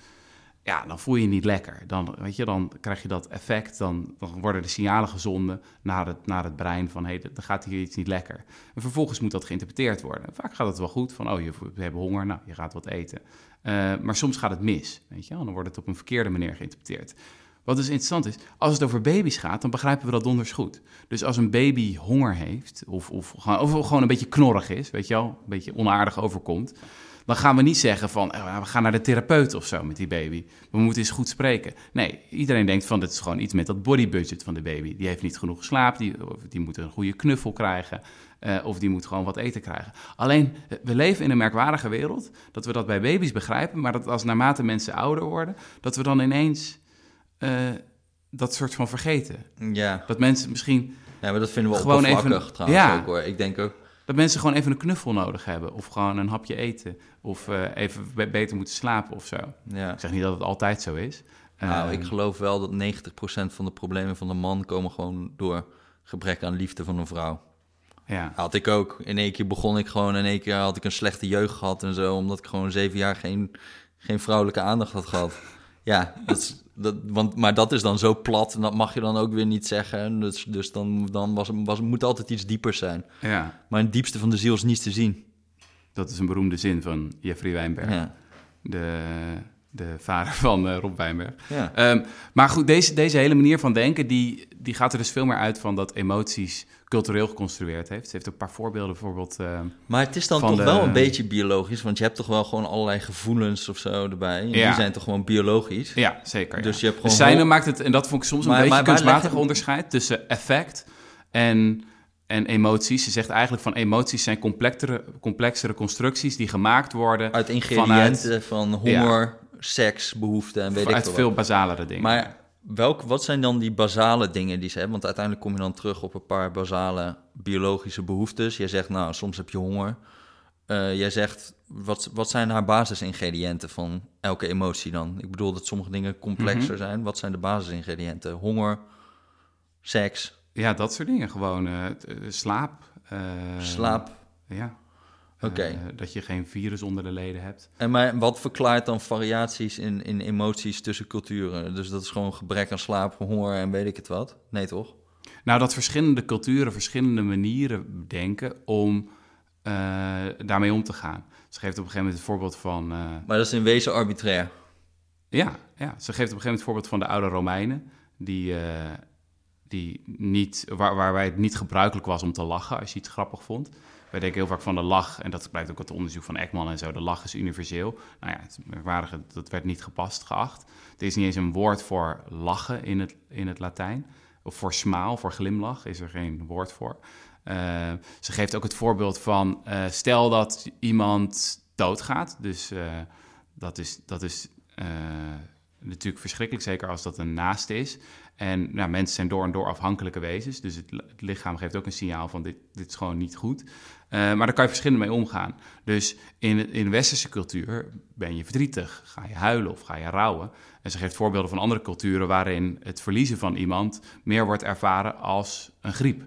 Speaker 1: ja, dan voel je je niet lekker. Dan, weet je, dan krijg je dat effect, dan, worden de signalen gezonden naar het, naar het brein van, hé, hey, dan gaat hier iets niet lekker. En vervolgens moet dat geïnterpreteerd worden. Vaak gaat het wel goed, van, oh, je, hebben honger, nou, je gaat wat eten. Uh, maar soms gaat het mis, weet je, dan wordt het op een verkeerde manier geïnterpreteerd. Wat dus interessant is, als het over baby's gaat, dan begrijpen we dat donders goed. Dus als een baby honger heeft, of, of, gewoon een beetje knorrig is, weet je wel, een beetje onaardig overkomt, dan gaan we niet zeggen van oh, we gaan naar de therapeut of zo met die baby. We moeten eens goed spreken. Nee, iedereen denkt van dit is gewoon iets met dat bodybudget van de baby. Die heeft niet genoeg geslapen, die, die moet een goede knuffel krijgen. Uh, of die moet gewoon wat eten krijgen. Alleen, we leven in een merkwaardige wereld dat we dat bij baby's begrijpen, maar dat als naarmate mensen ouder worden, dat we dan ineens dat soort van vergeten.
Speaker 2: Ja.
Speaker 1: Dat mensen misschien.
Speaker 2: Ja, maar dat vinden we gewoon even, trouwens ja, ook hoor. Ik denk ook
Speaker 1: dat mensen gewoon even een knuffel nodig hebben. Of gewoon een hapje eten. Of uh, even beter moeten slapen of zo. Ja. Ik zeg niet dat het altijd zo is.
Speaker 2: Nou, ik geloof wel dat 90% van de problemen van de man komen gewoon door gebrek aan liefde van een vrouw. Ja. Had ik ook. In één keer begon ik gewoon, in één keer had ik een slechte jeugd gehad en zo, omdat ik gewoon zeven jaar geen, geen vrouwelijke aandacht had gehad. Ja, dat is, dat, want, maar dat is dan zo plat en dat mag je dan ook weer niet zeggen. Dus, dus dan, dan was, was, moet altijd iets diepers zijn. Ja. Maar het diepste van de ziel is niets te zien.
Speaker 1: Dat is een beroemde zin van Jeffrey Wijnberg. Ja. De, de vader van uh, Rob Wijnberg. Ja. Um, maar goed, deze, deze hele manier van denken, die, die gaat er dus veel meer uit van dat emoties cultureel geconstrueerd heeft. Ze heeft ook een paar voorbeelden, bijvoorbeeld. Uh,
Speaker 2: maar het is dan toch wel een beetje biologisch, want je hebt toch wel gewoon allerlei gevoelens of zo erbij. En ja. Die zijn toch gewoon biologisch?
Speaker 1: Ja, zeker. Dus je hebt gewoon. Zijn maakt het, en dat vond ik soms een beetje maar kunstmatig onderscheid tussen effect en, en emoties. Ze zegt eigenlijk van emoties zijn complexere, complexere constructies die gemaakt worden
Speaker 2: uit ingrediënten van honger, seks, behoeften en weet ik
Speaker 1: veel. Uit veel basalere dingen.
Speaker 2: Maar welk, wat zijn dan die basale dingen die ze hebben? Want uiteindelijk kom je dan terug op een paar basale biologische behoeftes. Jij zegt, nou, soms heb je honger. Uh, jij zegt, wat, wat zijn haar basisingrediënten van elke emotie dan? Ik bedoel dat sommige dingen complexer mhm. zijn. Wat zijn de basisingrediënten? Honger, seks?
Speaker 1: Ja, dat soort dingen. Gewoon uh, slaap.
Speaker 2: Uh, slaap.
Speaker 1: Ja. Okay. Uh, dat je geen virus onder de leden hebt.
Speaker 2: En maar wat verklaart dan variaties in, in emoties tussen culturen? Dus dat is gewoon gebrek aan slaap, honger en weet ik het wat? Nee, toch?
Speaker 1: Nou, dat verschillende culturen verschillende manieren denken om uh, daarmee om te gaan. Ze geeft op een gegeven moment het voorbeeld van... Uh,
Speaker 2: maar dat is in wezen arbitrair?
Speaker 1: Ja, ja, ze geeft op een gegeven moment het voorbeeld van de oude Romeinen... die, die niet, waar, waarbij het niet gebruikelijk was om te lachen als je iets grappig vond... Wij denken heel vaak van de lach, en dat blijkt ook uit het onderzoek van Ekman en zo, de lach is universeel. Nou ja, het dat werd niet gepast geacht. Er is niet eens een woord voor lachen in het, in het Latijn. Of voor smaal, voor glimlach, is er geen woord voor. Uh, ze geeft ook het voorbeeld van, uh, stel dat iemand doodgaat. Dus uh, dat is, dat is natuurlijk verschrikkelijk, zeker als dat een naast is. En nou, mensen zijn door en door afhankelijke wezens. Dus het, het, lichaam geeft ook een signaal van dit, dit is gewoon niet goed. Uh, maar daar kan je verschillend mee omgaan. Dus in, in westerse cultuur ben je verdrietig, ga je huilen of ga je rouwen. En ze geeft voorbeelden van andere culturen waarin het verliezen van iemand meer wordt ervaren als een griep.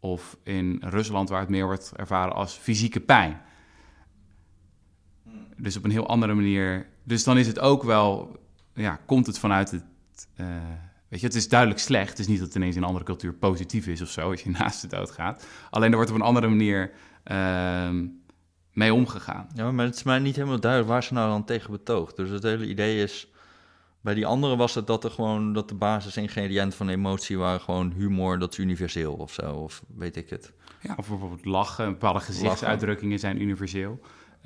Speaker 1: Of in Rusland waar het meer wordt ervaren als fysieke pijn. Dus op een heel andere manier. Dus dan is het ook wel, ja, komt het vanuit het. Uh, Weet je, het is duidelijk slecht. Het is niet dat het ineens in een andere cultuur positief is of zo, als je naast de dood gaat. Alleen er wordt op een andere manier uh, mee omgegaan.
Speaker 2: Ja, maar het is mij niet helemaal duidelijk waar ze nou dan tegen betoogt. Dus het hele idee is, bij die andere was het dat er gewoon, dat de basisingrediënten van emotie waren gewoon humor, dat is universeel of zo, of weet ik het.
Speaker 1: Ja, of bijvoorbeeld lachen, bepaalde gezichtsuitdrukkingen zijn universeel.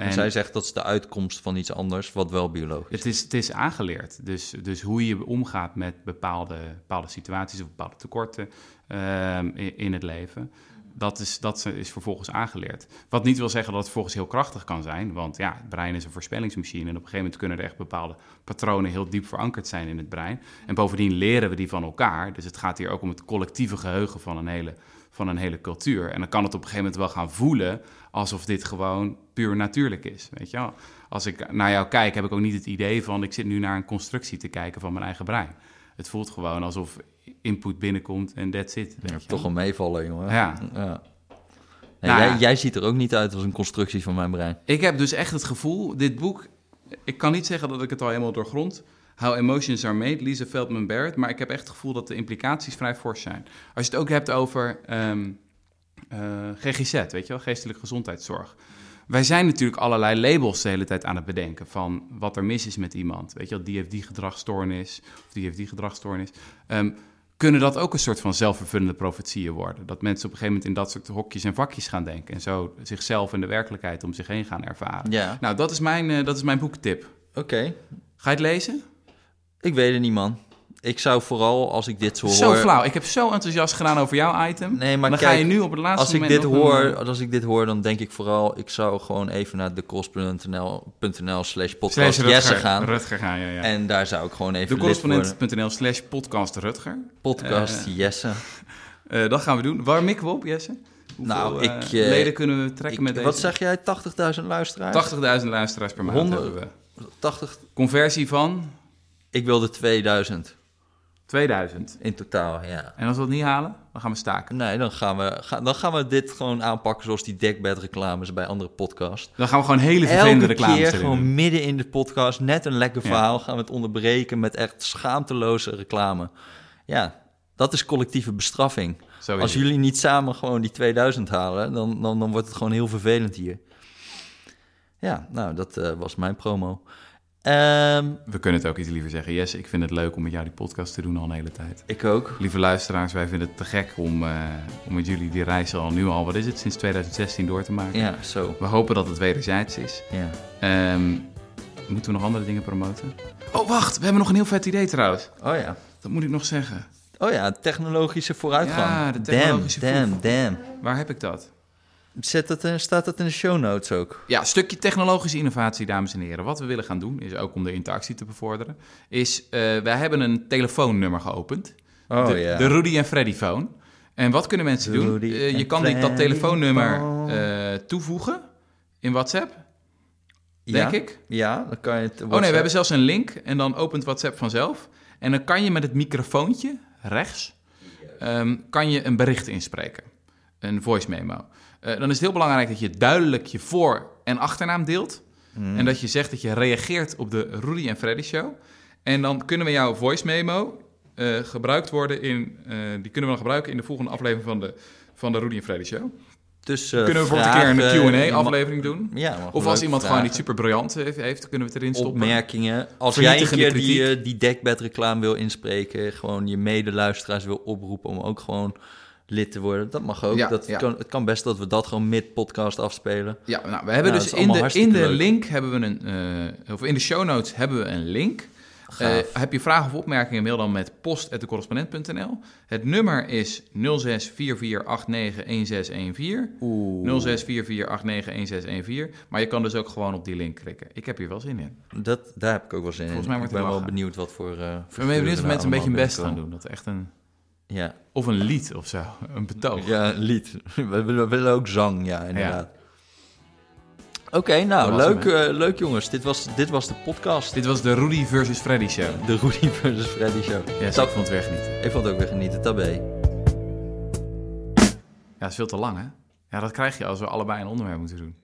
Speaker 2: En, zij zegt dat is de uitkomst van iets anders, wat wel biologisch
Speaker 1: het is. Het is aangeleerd. Dus, dus hoe je omgaat met bepaalde, bepaalde situaties of bepaalde tekorten uh, in, in, het leven, dat is, dat is vervolgens aangeleerd. Wat niet wil zeggen dat het vervolgens heel krachtig kan zijn, want ja, het brein is een voorspellingsmachine en op een gegeven moment kunnen er echt bepaalde patronen heel diep verankerd zijn in het brein. En bovendien leren we die van elkaar. Dus het gaat hier ook om het collectieve geheugen van een hele van een hele cultuur. En dan kan het op een gegeven moment wel gaan voelen alsof dit gewoon puur natuurlijk is. Weet je wel? Als ik naar jou kijk, heb ik ook niet het idee van ik zit nu naar een constructie te kijken van mijn eigen brein. Het voelt gewoon alsof input binnenkomt en that's it. Weet
Speaker 2: Ja,
Speaker 1: je
Speaker 2: toch
Speaker 1: wel.
Speaker 2: wel meevallen, jongen.
Speaker 1: Ja.
Speaker 2: ja. Nee,
Speaker 1: Nou
Speaker 2: jij,
Speaker 1: ja.
Speaker 2: jij ziet er ook niet uit als een constructie van mijn brein.
Speaker 1: Ik heb dus echt het gevoel, dit boek, ik kan niet zeggen dat ik het al helemaal doorgrond. How Emotions Are Made, Lisa Feldman Barrett. Maar ik heb echt het gevoel dat de implicaties vrij fors zijn. Als je het ook hebt over ehm, eh, GGZ, weet je wel, geestelijke gezondheidszorg. Wij zijn natuurlijk allerlei labels de hele tijd aan het bedenken van wat er mis is met iemand. Weet je wel, die heeft die gedragsstoornis of die heeft die gedragsstoornis. Ehm, kunnen dat ook een soort van zelfvervullende profetieën worden? Dat mensen op een gegeven moment in dat soort hokjes en vakjes gaan denken en zo zichzelf en de werkelijkheid om zich heen gaan ervaren.
Speaker 2: Ja.
Speaker 1: Nou, dat is mijn, eh, dat is mijn boektip.
Speaker 2: Oké.
Speaker 1: Ga je het lezen?
Speaker 2: Ik weet het niet, man. Ik zou vooral, als ik dit zo hoor...
Speaker 1: Zo flauw. Ik heb zo enthousiast gedaan over jouw item.
Speaker 2: Nee, maar
Speaker 1: dan
Speaker 2: kijk,
Speaker 1: ga je nu op het laatste
Speaker 2: Als ik,
Speaker 1: moment
Speaker 2: dit
Speaker 1: nog
Speaker 2: hoor,
Speaker 1: een-
Speaker 2: als ik dit hoor, dan denk ik vooral... Ik zou gewoon even naar decorrespondent.nl slash podcast Jesse gaan.
Speaker 1: Rutger gaan, ja, ja.
Speaker 2: En daar zou ik gewoon even.
Speaker 1: Decorrespondent.nl slash podcast Rutger.
Speaker 2: Podcast
Speaker 1: Eh,
Speaker 2: Jesse.
Speaker 1: Eh, dat gaan we doen. Waar mikken we op, Jesse? Hoeveel
Speaker 2: Nou,
Speaker 1: eh,
Speaker 2: ik, eh,
Speaker 1: leden kunnen we trekken
Speaker 2: Ik-
Speaker 1: met deze?
Speaker 2: wat zeg jij? 80.000 luisteraars?
Speaker 1: 80.000 luisteraars per maand
Speaker 2: Honderd-
Speaker 1: hebben we.
Speaker 2: 80?
Speaker 1: Conversie van
Speaker 2: Ik wilde 2000
Speaker 1: 2000.
Speaker 2: in totaal, ja.
Speaker 1: En als we dat niet halen, dan gaan we staken.
Speaker 2: Nee, dan gaan, we, ga- dan gaan we dit gewoon aanpakken zoals die dekbed reclames bij andere podcasts.
Speaker 1: Dan gaan we gewoon hele vervelende
Speaker 2: Elke
Speaker 1: reclames
Speaker 2: keer gewoon
Speaker 1: doen.
Speaker 2: midden in de podcast, net een lekker
Speaker 1: Ja.
Speaker 2: verhaal, gaan we het onderbreken met echt schaamteloze reclame. Ja, dat is collectieve bestraffing.
Speaker 1: Zo is
Speaker 2: Als
Speaker 1: het.
Speaker 2: jullie niet samen gewoon die 2000 halen, dan, dan, dan wordt het gewoon heel vervelend hier. Ja, nou, dat eh, was mijn promo. Ehm,
Speaker 1: We kunnen het ook iets liever zeggen. Yes, ik vind het leuk om met jou die podcast te doen al een hele tijd.
Speaker 2: ik ook.
Speaker 1: Lieve luisteraars, wij vinden het te gek om, eh, om met jullie die reis al nu al, wat is het, sinds 2016 door te maken.
Speaker 2: Ja, zo.
Speaker 1: We hopen dat het wederzijds is.
Speaker 2: Ja.
Speaker 1: Ehm, moeten we nog andere dingen promoten? Oh, wacht, we hebben nog een heel vet idee trouwens.
Speaker 2: Oh ja.
Speaker 1: Dat moet ik nog zeggen.
Speaker 2: Oh ja, technologische vooruitgang.
Speaker 1: Ja, de technologische
Speaker 2: damn, damn, damn.
Speaker 1: Waar heb ik dat?
Speaker 2: Zet dat, in- staat dat in de show notes ook?
Speaker 1: Ja, stukje technologische innovatie, dames en heren. Wat we willen gaan doen, is ook om de interactie te bevorderen, is eh, wij hebben een telefoonnummer geopend.
Speaker 2: Oh
Speaker 1: de,
Speaker 2: ja.
Speaker 1: de Rudy en Freddy phone. En wat kunnen mensen doen? Eh, je kan dat telefoonnummer eh, toevoegen in WhatsApp,
Speaker 2: ja?
Speaker 1: denk ik.
Speaker 2: Ja, dan kan je het...
Speaker 1: Oh nee, we hebben zelfs een link en dan opent WhatsApp vanzelf. En dan kan je met het microfoontje rechts, ehm, kan je een bericht inspreken. Een voice memo. Eh, dan is het heel belangrijk dat je duidelijk je voor- en achternaam deelt. En dat je zegt dat je reageert op de Rudy en Freddy show. En dan kunnen we jouw voice memo eh, gebruikt worden in... eh, die kunnen we dan gebruiken in de volgende aflevering van de, van de Rudy en Freddy show.
Speaker 2: Dus, eh,
Speaker 1: kunnen we bijvoorbeeld een keer een Q&A-aflevering doen.
Speaker 2: Ja,
Speaker 1: Of als iemand gewoon iets super briljant heeft, kunnen we het erin stoppen.
Speaker 2: Opmerkingen. Als jij een keer die, die dekbed-reclame wil inspreken... gewoon je medeluisteraars wil oproepen om ook gewoon lid te worden... dat mag ook.
Speaker 1: Ja,
Speaker 2: dat
Speaker 1: ja.
Speaker 2: Kan, het kan best dat we dat gewoon mid-podcast afspelen.
Speaker 1: Ja, nou, we hebben
Speaker 2: Nou,
Speaker 1: dus in de, in de
Speaker 2: leuk.
Speaker 1: link hebben we een, eh, of in de show notes hebben we een link. Eh, heb je vragen of opmerkingen, mail dan met post.decorrespondent.nl. Het nummer is 0644891614.
Speaker 2: Oeh.
Speaker 1: 0644891614. Maar je kan dus ook gewoon op die link klikken. Ik heb hier wel zin in.
Speaker 2: Dat, daar heb ik ook wel zin
Speaker 1: Volgens
Speaker 2: in.
Speaker 1: mij wordt
Speaker 2: ik ben wel benieuwd wat voor... eh
Speaker 1: Ik ben benieuwd of mensen een beetje hun best gaan
Speaker 2: doen.
Speaker 1: doen. Dat echt een,
Speaker 2: Ja,
Speaker 1: of een lied of zo, een betoog.
Speaker 2: ja een lied. We willen, ook zang, ja, inderdaad. Oké, nou, leuk, eh, leuk jongens. Dit was, dit was de podcast.
Speaker 1: Dit was de Rudy versus Freddy show.
Speaker 2: De Rudy versus Freddy show.
Speaker 1: Ja, ik vond het weer genieten.
Speaker 2: Ik vond het ook weer genieten. Tabé.
Speaker 1: Ja, dat is veel te lang hè? Ja, dat krijg je als we allebei een onderwerp moeten doen.